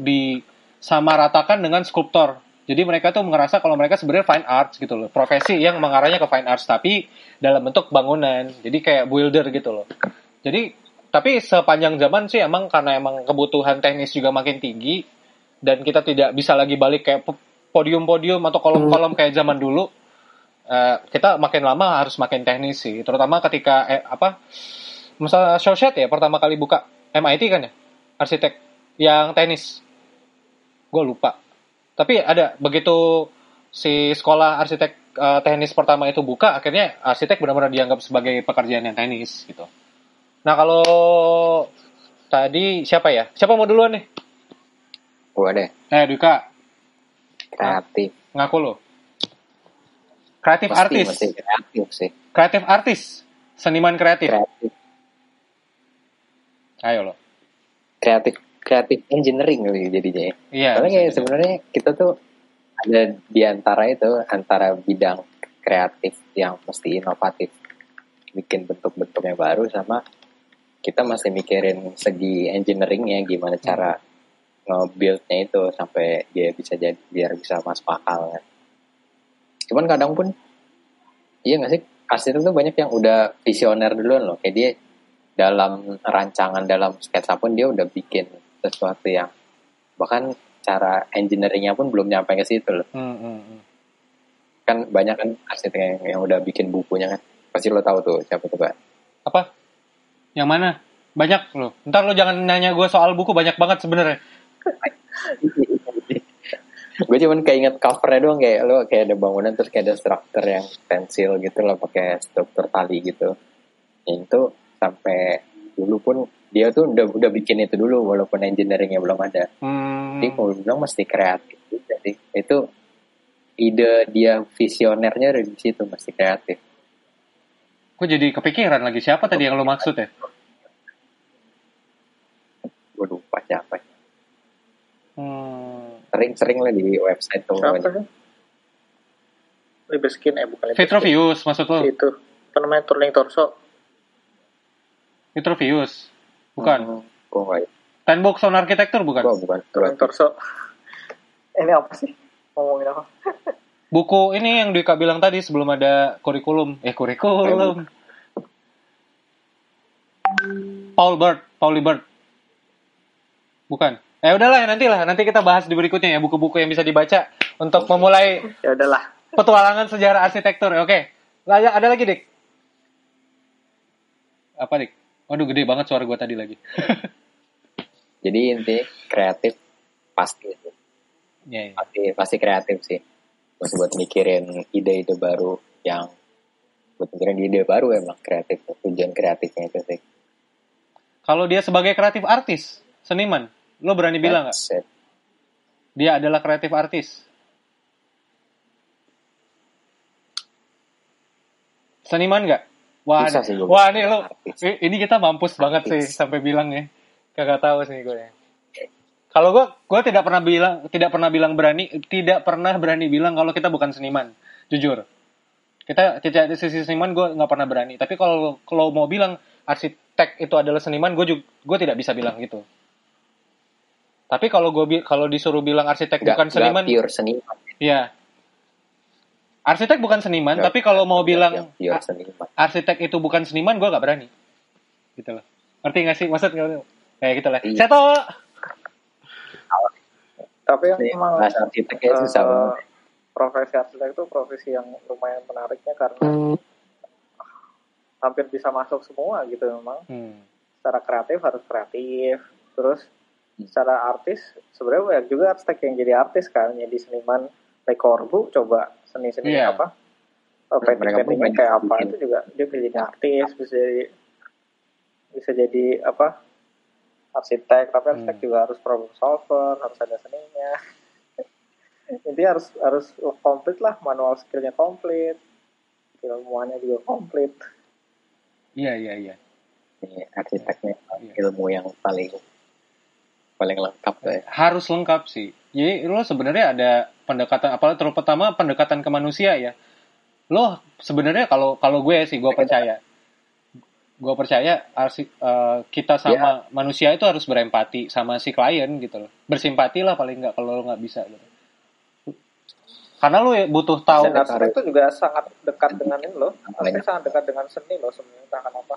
B: disamaratakan dengan skulptor. Jadi mereka tuh ngerasa kalau mereka sebenarnya fine arts gitu loh. Profesi yang mengarahnya ke fine arts tapi dalam bentuk bangunan. Jadi kayak builder gitu loh. Jadi tapi sepanjang zaman sih emang karena emang kebutuhan teknis juga makin tinggi dan kita tidak bisa lagi balik kayak po- podium-podium atau kolom-kolom kayak zaman dulu. Eh, kita makin lama harus makin teknis sih, terutama ketika eh, apa misalnya Shawshed ya pertama kali buka MIT kan ya arsitek yang tenis gue lupa. Tapi ada begitu si sekolah arsitek eh, teknis pertama itu buka akhirnya arsitek benar-benar dianggap sebagai pekerjaan yang teknis gitu. Nah kalau tadi siapa ya? Siapa mau duluan nih?
A: Gua deh.
B: Eh Duka.
A: Kreatif.
B: Ngaku lo kreatif artis.
A: mesti kreatif sih.
B: Kreatif artis. Seniman kreatif.
A: Kreatif.
B: Ayo lo.
A: Kreatif kreatif engineering kali jadinya ya.
B: iya
A: Karena
B: bisa
A: kayak sebenarnya kita tuh ada di antara itu antara bidang kreatif yang mesti inovatif bikin bentuk-bentuknya baru sama kita masih mikirin segi engineeringnya gimana cara nge-buildnya itu sampai dia bisa jadi biar bisa masuk akal kan. Cuman kadang pun iya nggak sih arsitek tuh banyak yang udah visioner duluan loh kayak dia dalam rancangan dalam sketsa pun dia udah bikin sesuatu yang bahkan cara engineeringnya pun belum nyampe ke situ loh
B: Hmm, hmm, hmm.
A: kan banyak kan arsitek yang, yang udah bikin bukunya kan pasti lo tahu tuh siapa tuh kan
B: Apa? Yang mana? Banyak loh. Ntar lo jangan nanya gue soal buku banyak banget sebenarnya.
A: gue cuman keinget covernya doang kayak lo kayak ada bangunan terus kayak ada struktur yang pensil gitu loh pakai struktur tali gitu yang itu sampai dulu pun dia tuh udah udah bikin itu dulu walaupun engineeringnya belum ada
B: Hmm.
A: jadi mau bilang mesti kreatif sih itu ide dia visionernya dari situ mesti kreatif
B: Gue jadi kepikiran lagi siapa tadi yang lo maksud ya?
A: gue lupa siapa
B: Hmm.
A: sering-sering lah di website tuh
C: Siapa sih? Liberskin eh bukan.
B: Vitrovius maksud lo?
C: Itu. Apa namanya turning torso?
B: Vitrovius. Bukan.
A: Hmm, gue nggak
B: Ten Books on Architecture bukan?
A: gue bukan
C: Turning torso. Ini apa sih? Ngomongin apa?
B: Buku ini yang Dika bilang tadi sebelum ada kurikulum. Eh kurikulum. Paul Bird, Pauli Bird. Bukan. Eh udahlah nanti lah, nanti kita bahas di berikutnya ya buku-buku yang bisa dibaca untuk memulai
C: Ya udahlah.
B: petualangan sejarah arsitektur. ya, Oke. Lah, ada lagi, Dik. Apa, Dik? Waduh, gede banget suara gua tadi lagi.
A: jadi inti kreatif pasti sih.
B: Ya, ya.
A: pasti pasti kreatif sih Terus buat mikirin ide-ide baru yang buat mikirin ide baru emang kreatif tujuan kreatifnya itu sih
B: Kalau dia sebagai kreatif artis, seniman, lo berani bilang nggak?
A: That's.
B: Dia adalah kreatif artis. Seniman nggak? Wah,
A: Bisa sih
B: wah nih lo, ini kita mampus banget sih sampai bilang ya. Kagak tahu sih gue. Kalau gue, gue tidak pernah bilang, tidak pernah bilang berani, tidak pernah berani bilang kalau kita bukan seniman, jujur. Kita tidak sisi seniman, gue nggak pernah berani. Tapi kalau kalau mau bilang arsitek itu adalah seniman, gue juga, gue tidak bisa bilang gitu. Tapi kalau gue kalau disuruh bilang arsitek
A: Nggak-
B: bukan seniman,
A: pure seniman
B: Iya. Arsitek bukan seniman,
A: Nggak-
B: tapi kalau mau
A: nggak
B: bilang
A: yang pure
B: a-
A: seniman
B: arsitek itu bukan seniman, gue nggak berani. Gitu loh. Ngerti nggak sih? Maksud nggak? Kayak gitu lah.
A: Iya.
B: Saya tahu.
C: Tapi yang
A: Nih,
C: emang
A: bahasa arsiteknya susah
C: eh,
A: banget
C: profesi arsitek itu profesi yang lumayan menariknya karena hampir bisa masuk semua gitu memang.
B: Hmm.
C: Secara kreatif harus kreatif. Terus
A: Hmm.
C: secara artis sebenarnya banyak juga arsitek yang jadi artis kan, jadi seniman Le Corbusier coba seni-seni
B: Iya.
C: apa?
A: Mereka
C: Oh, painting-paintingnya
A: banyak
C: kayak apa itu juga dia bisa jadi artis, bisa jadi bisa jadi apa? arsitek, tapi arsitek
B: Hmm.
C: juga harus problem solver, harus ada seninya. Intinya harus harus komplit lah, manual skillnya komplit, ilmuannya juga komplit.
B: Iya iya iya.
A: Ini arsiteknya
B: Iya.
A: ilmu yang paling paling lengkap ya
B: Harus lengkap sih. Jadi lo sebenarnya ada pendekatan, apalagi terutama pendekatan ke manusia ya. Lo sebenarnya kalau kalau gue sih gue percaya, gue percaya arsi, eh, kita sama manusia itu harus berempati sama si klien gitu loh. Bersimpati lah paling nggak kalau lo nggak bisa. Gitu. Karena lo ya butuh tahu.
C: Itu juga sangat dekat dengan ini loh. Arsitek sangat dekat dengan seni loh sebenarnya entah kenapa.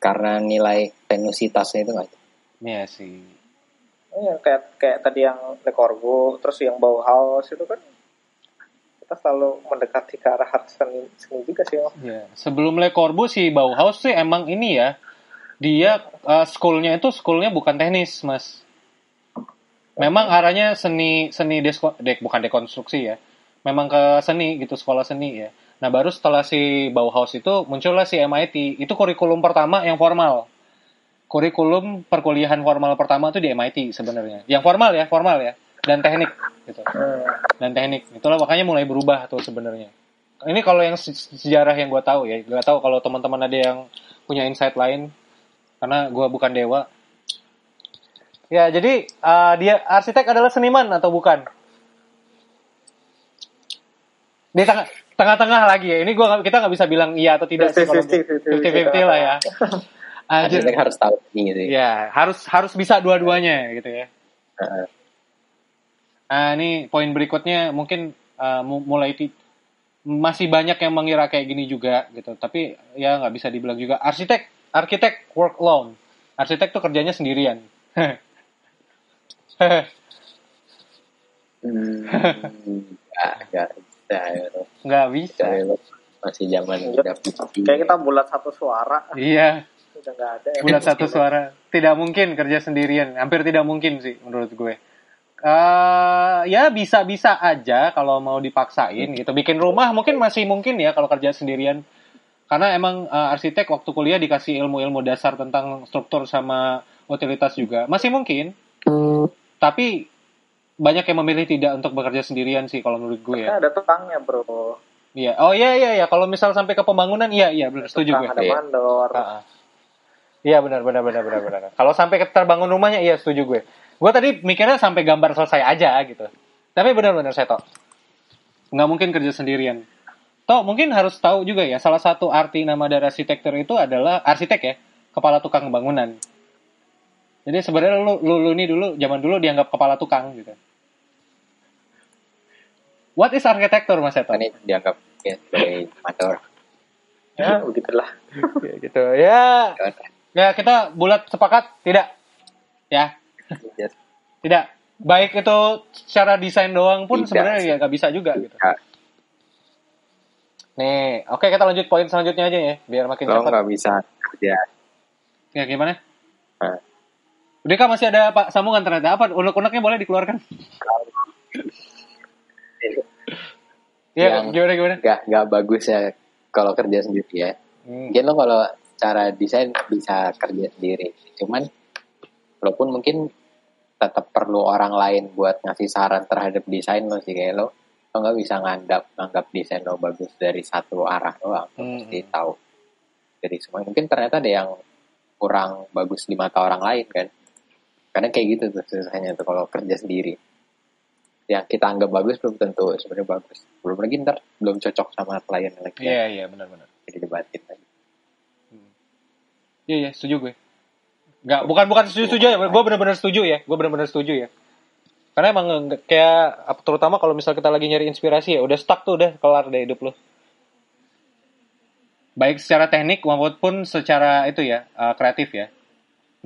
A: Karena nilai tenusitasnya itu nggak
B: Iya sih.
C: Iya, kayak kayak tadi yang Le Corbusier, terus yang Bauhaus itu kan kita selalu mendekati ke arah seni, seni juga sih. Om.
B: Ya, sebelum Le Corbusier si Bauhaus sih emang ini ya. Dia uh, schoolnya itu schoolnya bukan teknis, Mas. Memang arahnya seni seni desko, dek bukan dekonstruksi ya. Memang ke seni gitu, sekolah seni ya. Nah, baru setelah si Bauhaus itu muncullah si MIT. Itu kurikulum pertama yang formal. Kurikulum perkuliahan formal pertama itu di MIT sebenarnya. Yang formal ya, formal ya. Dan teknik gitu dan teknik. Itulah makanya mulai berubah tuh sebenarnya. Ini kalau yang se- sejarah yang gue tahu ya, gue tahu kalau teman-teman ada yang punya insight lain, karena gue bukan dewa. Ya jadi uh, dia arsitek adalah seniman atau bukan? di tengah tengah-tengah lagi ya. Ini gua kita nggak bisa bilang iya atau tidak sih kalau 50-50 lah ya. Anjir.
A: Arsitek harus tahu ini sih.
B: Ya, harus harus bisa dua-duanya gitu ya.
A: Heeh.
B: Nah, ini poin berikutnya mungkin uh, mu- mulai masih banyak yang mengira kayak gini juga gitu. Tapi ya nggak bisa dibilang juga arsitek arsitek work alone. Arsitek tuh kerjanya sendirian.
A: Hmm, nggak nggak bisa ya.
B: nggak bisa.
A: Masih zaman
C: Iya.
A: udah.
C: Kayak kita bulat satu suara,
B: Iya,
C: udah nggak ada. ya.
B: bulat satu suara. Tidak mungkin kerja sendirian. Hampir tidak mungkin sih menurut gue. eh ya bisa-bisa aja kalau mau dipaksain gitu. Bikin rumah mungkin masih mungkin ya kalau kerja sendirian. Karena emang eh, arsitek waktu kuliah dikasih ilmu-ilmu dasar tentang struktur sama utilitas juga. Masih mungkin. Tapi banyak yang memilih tidak untuk bekerja sendirian sih kalau menurut gue ya.
C: Ada tukangnya bro.
B: Iya. Oh iya iya iya kalau misal sampai ke pembangunan iya iya benar setuju gue.
C: Ada
A: Iya.
C: mandor.
B: Iya benar benar benar benar benar. Kalau sampai ke terbangun rumahnya iya setuju gue. Gue tadi mikirnya sampai gambar selesai aja gitu. Tapi benar-benar saya tau. Nggak mungkin kerja sendirian. Toh mungkin harus tahu juga ya salah satu arti nama dari arsitektur itu adalah arsitek ya, kepala tukang bangunan. Jadi sebenarnya lu, lu, lu ini dulu zaman dulu dianggap kepala tukang gitu. What is arsitektur Mas Seto?
A: Kan ini dianggap ya, sebagai amator.
C: Ya begitulah.
B: Ya, gitu ya. Ya kita bulat sepakat tidak? Ya.
A: Yes.
B: Tidak. Baik itu secara desain doang pun
A: Tidak.
B: sebenarnya ya nggak bisa juga gitu.
A: Nggak,
B: Nih, oke kita lanjut poin selanjutnya aja ya, biar makin
A: Lo
B: cepat.
A: nggak bisa kerja.
B: Ya gimana?
A: Nah,
B: Udah kah masih ada Pak sambungan ternyata apa? Unek-uneknya boleh dikeluarkan? Ya,
A: Yang-
B: gimana gimana?
A: nggak nggak bagus ya kalau kerja sendiri ya.
B: Hmm.
A: Mungkin lo kalau cara desain bisa kerja sendiri. Cuman walaupun mungkin tetap perlu orang lain buat ngasih saran terhadap desain lo sih kayak lo lo nggak bisa nganggap nganggap desain lo bagus dari satu arah doang lo
B: Hmm.
A: mesti tahu dari semua mungkin ternyata ada yang kurang bagus di mata orang lain kan karena kayak gitu tuh susahnya tuh kalau kerja sendiri yang kita anggap bagus belum tentu sebenarnya bagus belum lagi ntar belum cocok sama klien lagi
B: Iya, iya, benar-benar.
A: jadi debatin lagi
B: Iya, iya, setuju gue. Nggak, bukan bukan setuju-setuju ya, gue benar-benar setuju ya, gue benar-benar setuju ya. Karena emang kayak terutama kalau misal kita lagi nyari inspirasi ya, udah stuck tuh udah kelar deh hidup lo. Baik secara teknik maupun secara itu ya eh, kreatif ya.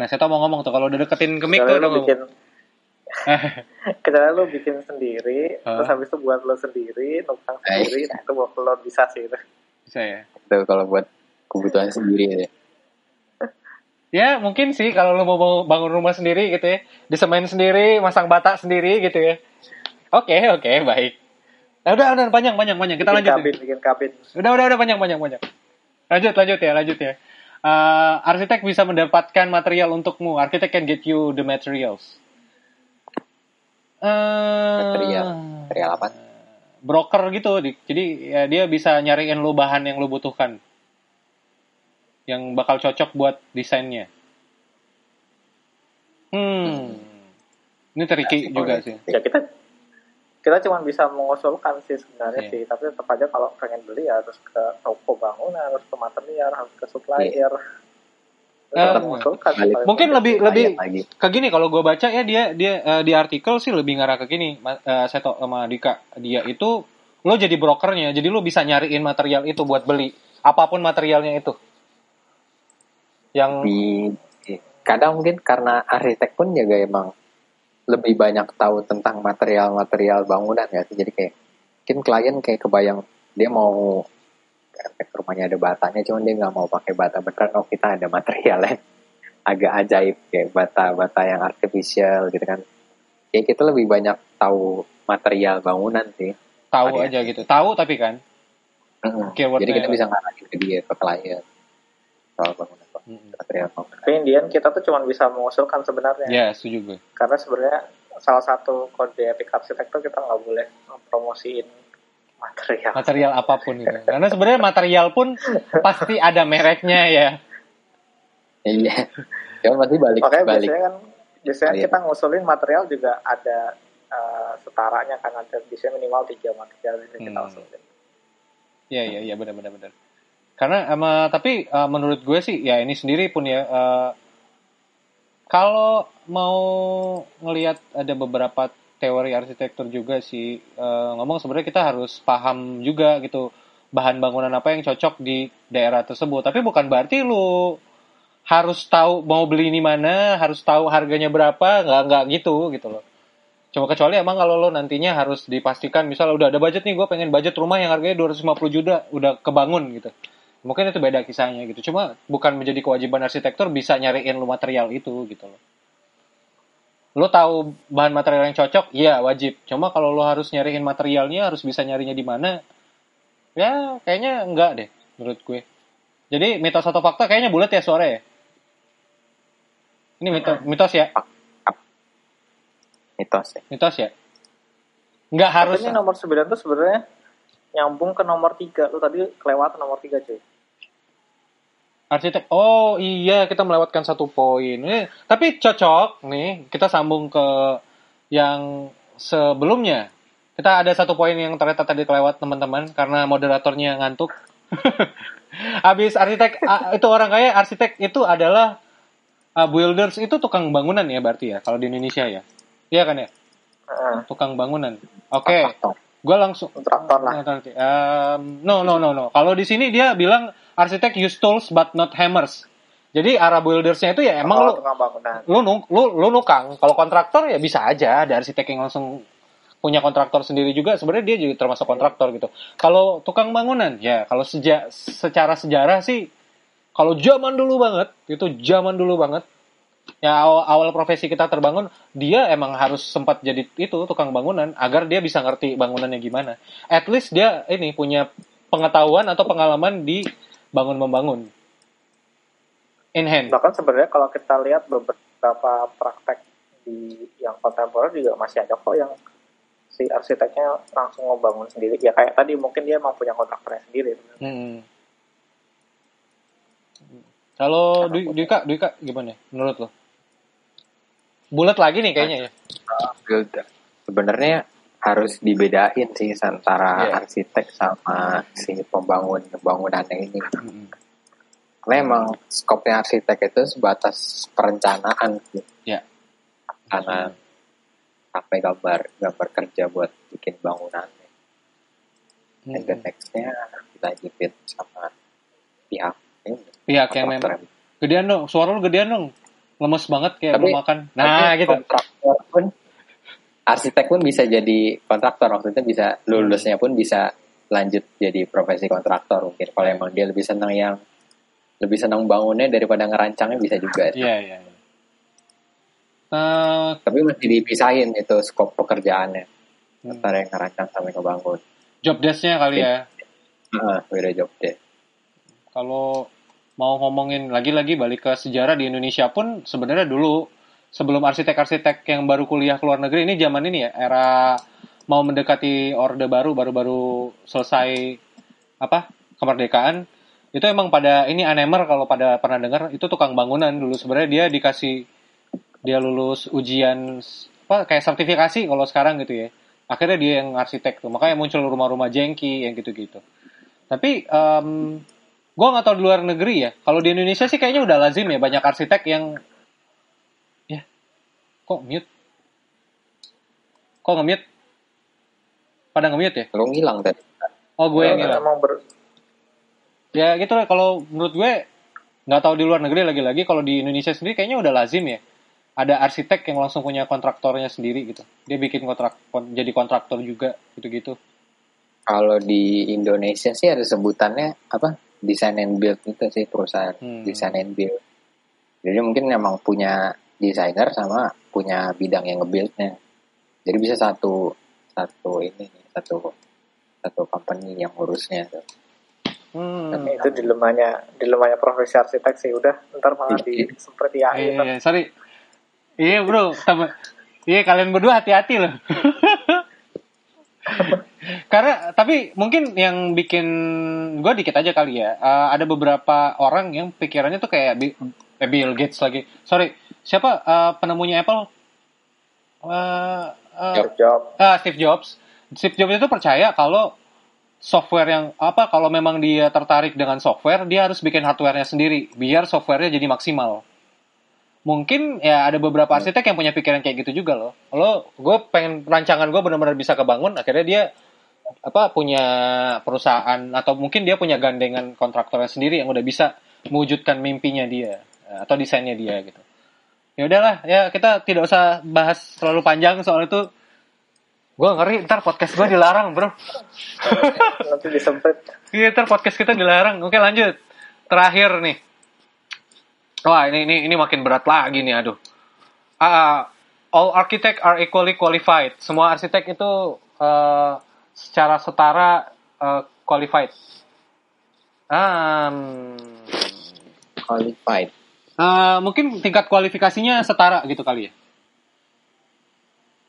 B: Nah, saya tau mau ngomong tuh kalau udah deketin ke mic tuh udah
C: bikin
B: ngomong.
C: kecuali lu bikin sendiri,
B: Ah.
C: terus habis itu buat lo sendiri, nukang
A: Eh.
C: sendiri, itu buat lo bisa sih itu.
B: Bisa ya.
A: itu kalau buat kebutuhan sendiri ya
B: Ya mungkin sih kalau lo mau bangun rumah sendiri gitu ya, disemen sendiri, masang bata sendiri gitu ya. Oke oke baik. Nah, udah udah panjang panjang panjang kita
C: Bikin
B: lanjut.
C: kabin, bikin kabin.
B: Udah udah udah panjang panjang panjang. Lanjut lanjut ya lanjut ya. Eh, arsitek bisa mendapatkan material untukmu. Arsitek can get you the materials. Eh,
A: Material. Material apa?
B: Broker gitu. di- Jadi ya, dia bisa nyariin lu bahan yang lu butuhkan. Yang bakal cocok buat desainnya. Hmm. Ini tricky
A: Asik
B: juga sih.
C: Ya kita kita cuma bisa mengusulkan sih sebenarnya
B: Iya.
C: sih, tapi tetap aja kalau pengen beli ya harus ke toko bangunan, harus ke material, harus ke supplier.
A: Iya.
B: Eh.
C: Paling
B: Mungkin lebih lebih
A: lagi
B: ke gini kalau gue baca ya dia dia eh, di artikel sih lebih ngarah ke gini eh, Seto sama Dika. Dia itu lo jadi brokernya jadi lo bisa nyariin material itu buat beli apa pun materialnya itu. Yang
A: di kadang mungkin karena arsitek pun juga emang lebih banyak tahu tentang material-material bangunan ya jadi kayak mungkin klien kayak kebayang dia mau efek rumahnya ada batanya cuman dia nggak mau pakai bata beneran. Oh kita ada materialnya agak ajaib kayak bata-bata yang artificial gitu kan. Ya kita lebih banyak tahu material bangunan sih.
B: Tahu aja gitu. Tahu tapi kan. Keywordnya
A: jadi kita bisa ngarahin ke dia ke klien soal bangunan
B: Mm-mm.
A: material bangunan.
C: Tapi Indian kita tuh cuma bisa mengusulkan sebenarnya.
B: ya setuju gue.
C: Karena sebenarnya salah satu kode etik arsitek tuh kita nggak boleh promosiin material.
B: material apa pun itu karena sebenarnya material pun pasti ada mereknya ya
A: iya cuman pasti balik
C: Makanya
A: balik
C: biasanya kan biasanya
A: Iya.
C: kita ngusulin material juga ada eh, setaranya kan ada bisa minimal tiga material yang kita
B: Hmm.
C: usulin.
B: Iya iya iya benar benar benar. Karena ama tapi uh, menurut gue sih ya ini sendiri pun ya uh, kalau mau ngelihat ada beberapa teori arsitektur juga sih uh, ngomong sebenarnya kita harus paham juga gitu bahan bangunan apa yang cocok di daerah tersebut. Tapi bukan berarti lu harus tahu mau beli ini mana, harus tahu harganya berapa, nggak nggak gitu gitu loh. Cuma kecuali emang kalau lo nantinya harus dipastikan, misalnya udah ada budget nih, gue pengen budget rumah yang harganya 250 juta, udah kebangun gitu. Mungkin itu beda kisahnya gitu. Cuma bukan menjadi kewajiban arsitektur bisa nyariin lo material itu gitu loh. Lo tahu bahan material yang cocok, iya wajib. Cuma kalau lo harus nyariin materialnya, harus bisa nyarinya di mana, ya kayaknya enggak deh menurut gue. Jadi mitos atau fakta kayaknya bulat ya suara ya. Ini mitos, mitos ya
A: mitos ya.
B: mitos ya nggak harus
C: Katanya nomor 9 tuh sebenarnya nyambung ke nomor 3. Lu tadi kelewatan nomor 3 cuy.
B: Arsitek oh iya kita melewatkan satu poin eh, tapi cocok nih kita sambung ke yang sebelumnya kita ada satu poin yang ternyata tadi kelewat teman-teman karena moderatornya ngantuk habis arsitek itu orang kaya arsitek itu adalah uh, builders itu tukang bangunan ya berarti ya kalau di Indonesia ya iya kan ya tukang bangunan oke
A: Kontraktor.
B: gue langsung
C: Kontraktor lah.
B: Nanti. Um, no, no, no, no. Kalau di sini dia bilang arsitek use tools but not hammers. Jadi arah buildersnya itu ya emang
C: Oh,
B: lu lu nuk- lu lu nukang. Kalau kontraktor ya bisa aja ada arsitek yang langsung punya kontraktor sendiri juga sebenarnya dia juga termasuk kontraktor gitu. Kalau tukang bangunan ya kalau seja, secara sejarah sih kalau zaman dulu banget itu zaman dulu banget ya awal, awal profesi kita terbangun dia emang harus sempat jadi itu tukang bangunan agar dia bisa ngerti bangunannya gimana. At least dia ini punya pengetahuan atau pengalaman di bangun membangun. In hand.
C: Bahkan sebenarnya kalau kita lihat beberapa praktek di yang kontemporer juga masih ada kok yang si arsiteknya langsung ngebangun sendiri. Ya kayak tadi mungkin dia emang punya kontraktornya sendiri.
B: Hmm. Kalau Dwi, Dwika, Dwika gimana menurut lo? Bulat lagi nih kayaknya ya.
A: Sebenarnya harus dibedain sih antara
B: Iya.
A: arsitek sama si pembangun bangunannya ini.
B: Mm-mm.
A: Karena emang skopnya arsitek itu sebatas perencanaan sih.
B: Ya.
A: Karena sampai gambar gambar kerja buat bikin bangunannya. Dan the
B: Mm-mm.
A: nextnya dilanjutin sama pihak ini.
B: Pihak yang memang gedean dong, suara lu gedean dong. Lemes banget kayak
A: Tapi-
B: mau makan. Nah, gitu.
A: Kontraktor pun arsitek pun bisa jadi kontraktor maksudnya bisa lulusnya pun bisa lanjut jadi profesi kontraktor mungkin kalau emang dia lebih senang yang lebih senang bangunnya daripada ngerancangnya bisa juga
B: Iya, iya. iya. Eh,
A: tapi mesti dipisahin itu skop pekerjaannya
B: Hmm.
A: antara yang ngerancang sama yang ngebangun
B: job desk-nya kali ya.
A: Heeh, beda job deh
B: Kalau mau ngomongin lagi-lagi balik ke sejarah di Indonesia pun sebenarnya dulu sebelum arsitek-arsitek yang baru kuliah ke luar negeri ini zaman ini ya era mau mendekati orde baru baru-baru selesai apa kemerdekaan itu emang pada ini anemer kalau pada pernah dengar itu tukang bangunan dulu. Sebenarnya dia dikasih dia lulus ujian apa kayak sertifikasi kalau sekarang gitu ya. Akhirnya dia yang arsitek tuh makanya muncul rumah-rumah jengki yang gitu-gitu. Tapi em gue nggak tahu di luar negeri ya. Kalau di Indonesia sih kayaknya udah lazim ya banyak arsitek yang ya kok mute? Kok nge-mute? Pada nge-mute ya?
A: Lu ngilang tadi
B: oh gue yang ngilang
C: Emang ber,
B: ya gitu lah. Kalau menurut gue nggak tahu di luar negeri lagi-lagi kalau di Indonesia sendiri kayaknya udah lazim ya. Ada arsitek yang langsung punya kontraktornya sendiri gitu. Dia bikin kontrak kon- jadi kontraktor juga gitu-gitu.
A: Kalau di Indonesia sih ada sebutannya apa design and build itu sih perusahaan
B: Hmm.
A: design and build. Jadi mungkin emang punya desainer sama punya bidang yang nge-buildnya jadi bisa satu satu ini satu satu company yang ngurusnya tuh.
B: hmm.
C: itu dilemanya dilemanya profesi arsitek sih udah ntar malah di seperti
B: Iya,
C: AI
B: iya, sorry. Iya bro, temen. Iya kalian berdua hati-hati loh. Karena tapi mungkin yang bikin gue dikit aja kali ya. Eh, ada beberapa orang yang pikirannya tuh kayak eh, Bill Gates lagi. Sorry, siapa eh, penemunya Apple? Eh, eh,
C: job job
B: ah, Steve Jobs. Steve Jobs itu percaya kalau software yang apa kalau memang dia tertarik dengan software dia harus bikin hardwarenya sendiri biar softwarenya jadi maksimal. Mungkin ya ada beberapa arsitek yang punya pikiran kayak gitu juga loh. Lo gue pengen rancangan gue benar-benar bisa kebangun akhirnya dia apa punya perusahaan atau mungkin dia punya gandengan kontraktornya sendiri yang udah bisa mewujudkan mimpinya dia atau desainnya dia gitu ya udahlah ya kita tidak usah bahas terlalu panjang soal itu. Gue ngeri ntar podcast gue dilarang bro.
C: Nanti disemprit
B: iya ntar podcast kita dilarang. Oke lanjut. Terakhir nih. Wah ini ini ini makin berat lagi nih aduh. Ah, all architect are equally qualified. Semua arsitek itu eh, secara setara eh, qualified. Um,
A: Qualified.
B: Eh, mungkin tingkat kualifikasinya setara gitu kali ya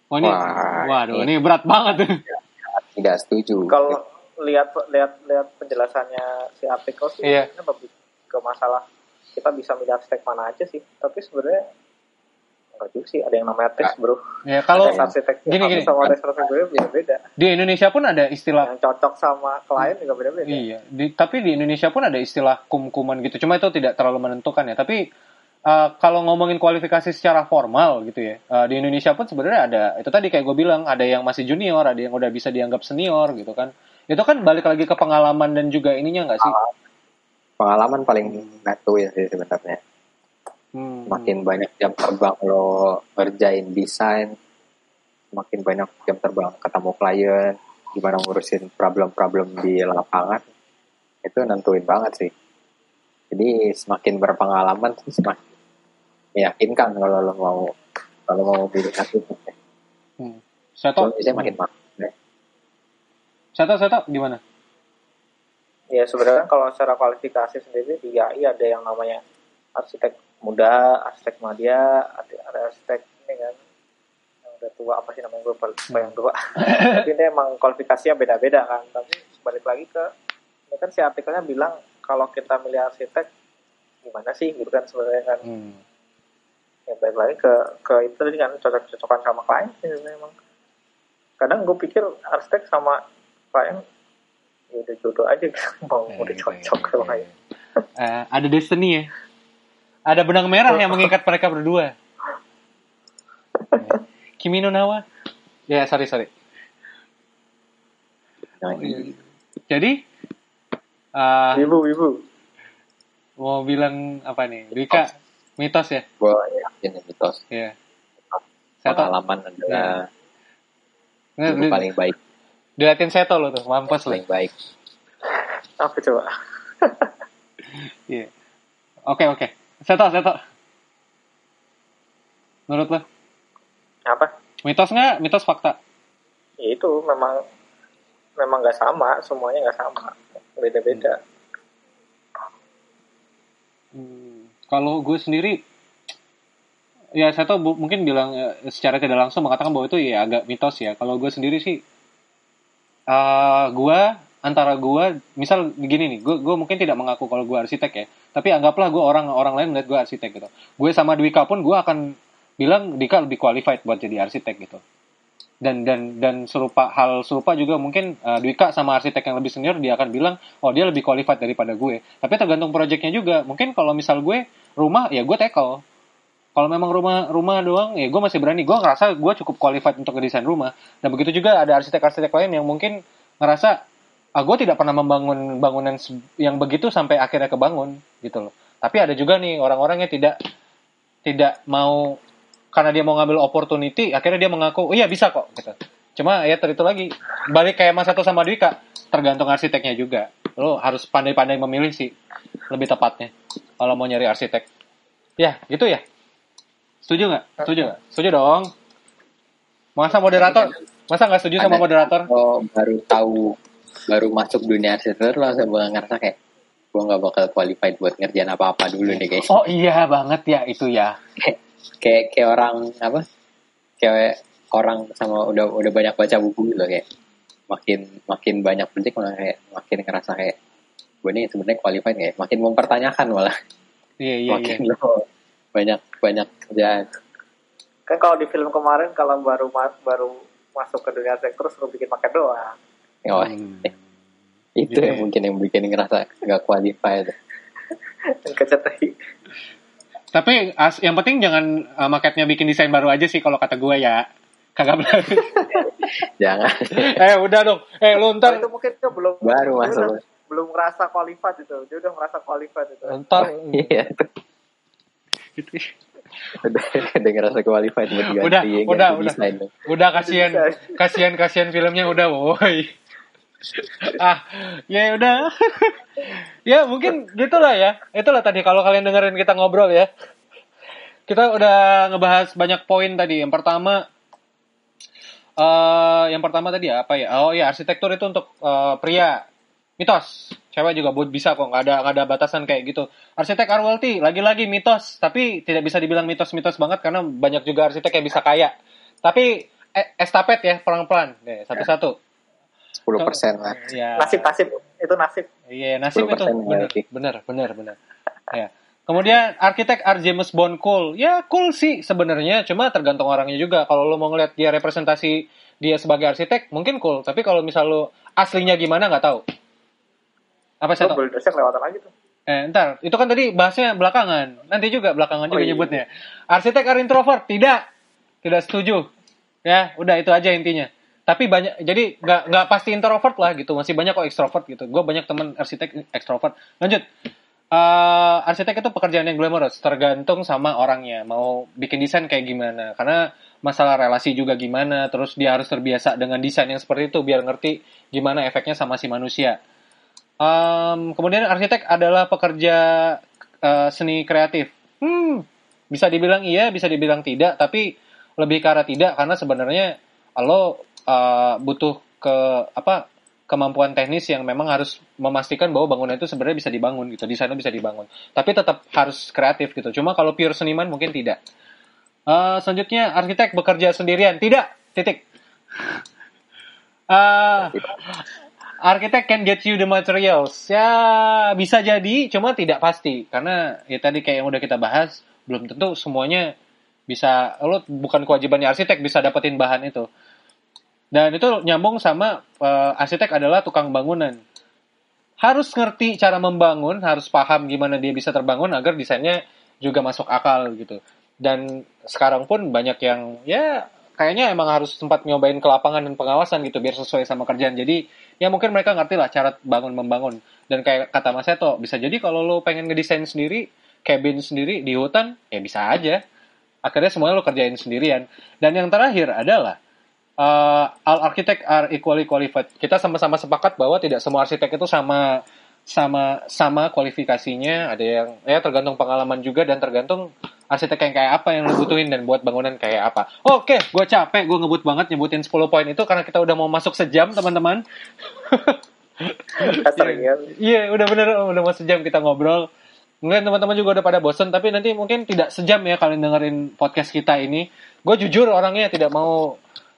B: Oh ini,
A: Wah,
B: waduh,
A: ini-
B: ini berat banget.
A: Tidak setuju.
C: kalau lihat lihat lihat penjelasannya si artikel sih
B: Iya.
C: ini lebih ke masalah kita bisa milih arsitek mana aja sih tapi sebenarnya enggak juga sih ada yang namanya tes bro
B: ya kalau
C: arsitek
B: gini, gini.
C: sama tes gue beda beda
B: di Indonesia pun ada istilah
C: yang cocok sama klien juga beda beda
B: Iya, di, tapi di Indonesia pun ada istilah kum-kuman gitu. Cuma itu tidak terlalu menentukan ya. Tapi uh, kalau ngomongin kualifikasi secara formal gitu ya, uh, di Indonesia pun sebenarnya ada. Itu tadi kayak gue bilang, ada yang masih junior, ada yang udah bisa dianggap senior gitu kan. Itu kan balik lagi ke pengalaman dan juga ininya nggak sih?
A: Pengalaman paling natu ya sih sebenarnya.
B: Hmm.
A: Makin banyak jam terbang lo ngerjain desain, makin banyak jam terbang ketemu klien, gimana ngurusin problem-problem di lapangan, itu nentuin banget sih. Jadi semakin berpengalaman sih semakin meyakinkan kalau lo mau kalau mau pilih arsitek.
B: Hmm. Seto,
A: Soalnya biasanya makin mahal.
B: Seto, Seto, gimana?
C: ya sebenarnya kalau secara kualifikasi sendiri di AI ada yang namanya arsitek muda arsitek media ada, arsitek ini kan yang udah tua apa sih namanya gue lupa lupa yang tua tapi ini emang kualifikasinya beda-beda kan tapi balik lagi ke ini kan si artikelnya bilang kalau kita milih arsitek gimana sih gitu kan sebenarnya kan
B: Hmm.
C: ya balik lagi ke ke itu tadi kan cocok-cocokan sama klien sih sebenarnya emang kadang gue pikir arsitek sama klien ya udah jodoh aja gitu. mau
B: Eh,
C: udah
B: gitu
C: cocok
B: ya.
C: sama klien
B: Eh, ada destiny ya. Ada benang merah yang mengikat mereka berdua. Kimi no Nawa. Ya, sorry, sorry.
A: Nah,
B: Jadi, eh,
C: ibu ibu
A: Oh.
B: mau bilang apa nih? Dika, mitos ya?
A: gue yakin ini mitos
B: Iya. Seto,
A: pengalaman adalah ilmu
B: di-
A: paling baik
B: diliatin Seto lo tuh, mampus lo.
A: paling baik
C: apa coba
B: Iya. Oke, oke. Seto, Seto. Menurut lo,
C: apa
B: mitos nggak? Mitos fakta?
C: ya itu memang memang nggak sama semuanya nggak sama beda beda
B: Hmm, kalau gue sendiri, ya saya tahu bu- mungkin bilang eh, secara tidak langsung mengatakan bahwa itu ya agak mitos ya. Kalau gue sendiri sih, eh gue antara gue, misal begini nih, gue gue mungkin tidak mengaku kalau gue arsitek ya, tapi anggaplah gue orang orang lain melihat gue arsitek gitu. Gue sama Dwika pun gue akan bilang Dika lebih qualified buat jadi arsitek gitu. Dan dan dan serupa hal serupa juga mungkin eh, Dwika sama arsitek yang lebih senior dia akan bilang oh dia lebih qualified daripada gue. Tapi tergantung proyeknya juga. Mungkin kalau misal gue rumah ya gue tackle. Kalau memang rumah rumah doang ya gue masih berani. Gue ngerasa gue cukup qualified untuk ngedesain rumah. Dan begitu juga ada arsitek-arsitek lain yang mungkin ngerasa ah gue tidak pernah membangun bangunan yang begitu sampai akhirnya kebangun gitu loh. Tapi ada juga nih orang-orang yang tidak tidak mau karena dia mau ngambil opportunity akhirnya dia mengaku oh iya bisa kok gitu. Cuma ya itu lagi balik kayak Mas Satu sama Dwika tergantung arsiteknya juga. Lo harus pandai-pandai memilih sih lebih tepatnya kalau mau nyari arsitek. Ya gitu ya. Setuju nggak? Setuju nggak? Setuju dong. Masa moderator? Masa nggak setuju sama moderator?
A: oh baru tahu baru masuk dunia arsitektur langsung gue ngerasa kayak gue nggak bakal qualified buat ngerjain apa-apa dulu nih guys
B: Oh iya banget ya itu ya.
A: kayak kayak orang apa kayak orang sama udah udah banyak baca buku gitu loh, kayak makin makin banyak project malah kayak makin ngerasa kayak gue ini sebenarnya qualified kayak makin mempertanyakan malah
B: Iya iya iya.
A: makin lo banyak banyak kerjaan
C: kan kalau di film kemarin kalau baru baru masuk ke dunia arsitektur suruh bikin pakai doang
A: oh,
B: Hmm.
A: itu
B: Gitu
A: yang
B: ya.
A: mungkin yang bikin ngerasa nggak qualified
B: Tapi as, yang penting jangan uh, marketnya bikin desain baru aja sih kalau kata gue ya. Kagak benar.
A: jangan
B: eh udah dong. Eh lu ntar
C: itu mungkin dia belum
A: Baru masuk.
C: udah- belum merasa qualified itu dia udah merasa qualified itu
B: ntar
A: iya udah udah ngerasa qualified buat ganti
B: Udah, udah, udah. udah kasihan kasihan kasihan filmnya udah woi. Ah, ya udah. ya mungkin gitulah ya. Itulah tadi kalau kalian dengerin kita ngobrol ya. Kita udah ngebahas banyak poin tadi. Yang pertama eh yang pertama tadi apa ya? Oh ya, arsitektur itu untuk eh, pria. Mitos. Cewek juga buat bisa kok, nggak ada nggak ada batasan kayak gitu. Arsitek Arwelti lagi-lagi mitos, tapi tidak bisa dibilang mitos-mitos banget karena banyak juga arsitek yang bisa kaya. Tapi eh, estafet ya, pelan-pelan. Satu-satu.
A: 10 persen lah
B: Ya.
C: nasib nasib itu nasib
B: Iya, nasib itu
A: 10%
B: benar, benar, benar, benar. Ya. Kemudian arsitek R. James Bond cool. Ya cool sih sebenarnya, cuma tergantung orangnya juga. Kalau lo mau ngeliat dia representasi dia sebagai arsitek, mungkin cool. Tapi kalau misal lo aslinya gimana nggak tahu. Apa saya tahu?
C: lewatan lagi tuh
B: Eh, ntar, itu kan tadi bahasnya belakangan. Nanti juga belakangan juga
C: Oh, iya.
B: nyebutnya. Arsitek R introvert, tidak. Tidak setuju. Ya, udah itu aja intinya. Tapi banyak, jadi nggak nggak pasti introvert lah gitu. Masih banyak kok ekstrovert gitu. Gue banyak teman arsitek ekstrovert. Lanjut. Eh, arsitek itu pekerjaan yang glamorous, tergantung sama orangnya. Mau bikin desain kayak gimana. Karena masalah relasi juga gimana. Terus dia harus terbiasa dengan desain yang seperti itu biar ngerti gimana efeknya sama si manusia. Um, kemudian arsitek adalah pekerja uh, seni kreatif. Hmm, bisa dibilang iya, bisa dibilang tidak, tapi lebih arah tidak karena sebenarnya lo uh, butuh ke apa kemampuan teknis yang memang harus memastikan bahwa bangunan itu sebenarnya bisa dibangun gitu, desainnya bisa dibangun. Tapi tetap harus kreatif gitu. Cuma kalau pure seniman mungkin tidak. Uh, selanjutnya arsitek bekerja sendirian, tidak. Titik. Uh, Arsitek can get you the materials. Ya, bisa jadi, cuma tidak pasti. Karena ya tadi kayak yang udah kita bahas, belum tentu semuanya bisa, lo bukan kewajibannya arsitek bisa dapetin bahan itu. Dan itu nyambung sama eh, arsitek adalah tukang bangunan. Harus ngerti cara membangun, harus paham gimana dia bisa terbangun agar desainnya juga masuk akal gitu. Dan sekarang pun banyak yang ya kayaknya emang harus sempat nyobain ke lapangan dan pengawasan gitu biar sesuai sama kerjaan. Jadi ya mungkin mereka ngerti lah cara bangun membangun. Dan kayak kata Mas Eto, bisa jadi kalau lo pengen ngedesain sendiri, cabin sendiri di hutan, ya bisa aja. Akhirnya semuanya lo kerjain sendirian. Dan yang terakhir adalah uh, all architect are equally qualified. Kita sama-sama sepakat bahwa tidak semua arsitek itu sama sama sama kualifikasinya. Ada yang ya tergantung pengalaman juga dan tergantung arsitek yang kayak apa yang lo butuhin dan buat bangunan kayak apa. Oke, gue capek, gue ngebut banget nyebutin 10 poin itu karena kita udah mau masuk sejam teman-teman.
C: Ya
B: Iya, udah bener, udah mau sejam kita ngobrol. Mungkin teman-teman juga udah pada bosen, tapi nanti mungkin tidak sejam ya kalian dengerin podcast kita ini. Gue jujur orangnya tidak mau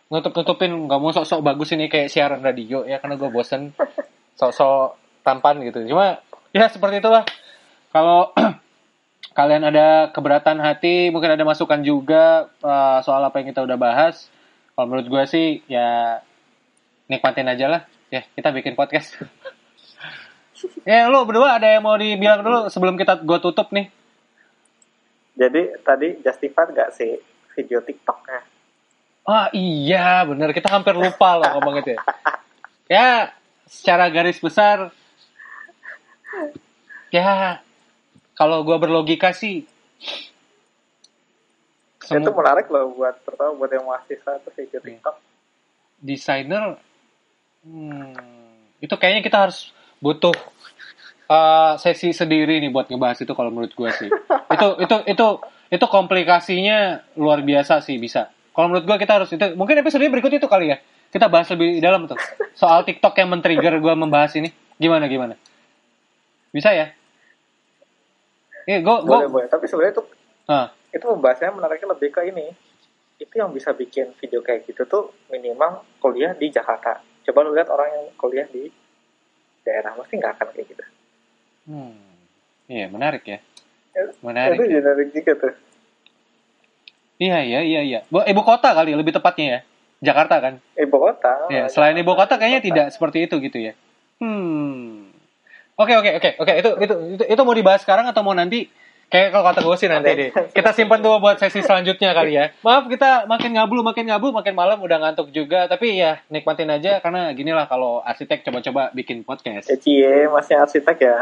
B: nutup-nutupin, nggak mau sok-sok bagus ini kayak siaran radio ya, karena gue bosen sok-sok tampan gitu. Cuma ya seperti itulah. Kalau kalian ada keberatan hati, mungkin ada masukan juga uh, soal apa yang kita udah bahas. Kalau menurut gue sih ya nikmatin aja lah. Ya kita bikin podcast. ya lu berdua ada yang mau dibilang dulu sebelum kita gue tutup nih.
C: jadi tadi justified gak sih video tiktoknya
B: Ah iya bener kita hampir lupa loh ngomong itu ya. Ya secara garis besar ya kalau gue berlogika sih
C: itu
B: semu-
C: menarik loh buat terutama buat yang mahasiswa tuh video
B: Iya.
C: tiktok
B: desainer hmm, itu kayaknya kita harus butuh uh, sesi sendiri nih buat ngebahas itu kalau menurut gue sih itu itu itu itu komplikasinya luar biasa sih bisa kalau menurut gue kita harus itu mungkin episode berikut itu kali ya. Kita bahas lebih dalam tuh. Soal TikTok yang men-trigger gue membahas ini. Gimana gimana? Bisa ya? Eh, gue
C: boleh boleh. Tapi sebenarnya itu
B: ah,
C: itu pembahasannya menariknya lebih ke ini. Itu yang bisa bikin video kayak gitu tuh minimal kuliah di Jakarta. Coba lu lihat orang yang kuliah di daerah pasti nggak akan kayak gitu.
B: Hmm, iya menarik ya.
C: Itu
B: menarik ya.
C: menarik juga tuh
B: Iya iya iya iya. Bu, ibu kota kali lebih tepatnya ya. Jakarta kan.
C: ibu kota
B: Iya, selain ibu kota kayaknya tidak seperti itu gitu ya. Hmm. Oke oke oke oke itu itu itu itu mau dibahas sekarang atau mau nanti? Kayak kalau kata gue sih nanti deh. Kita simpan tuh buat sesi selanjutnya kali ya. Maaf kita makin ngablu makin ngablu makin malam udah ngantuk juga tapi ya nikmatin aja karena gini lah kalau arsitek coba-coba bikin podcast.
C: Ya cie, masih arsitek ya.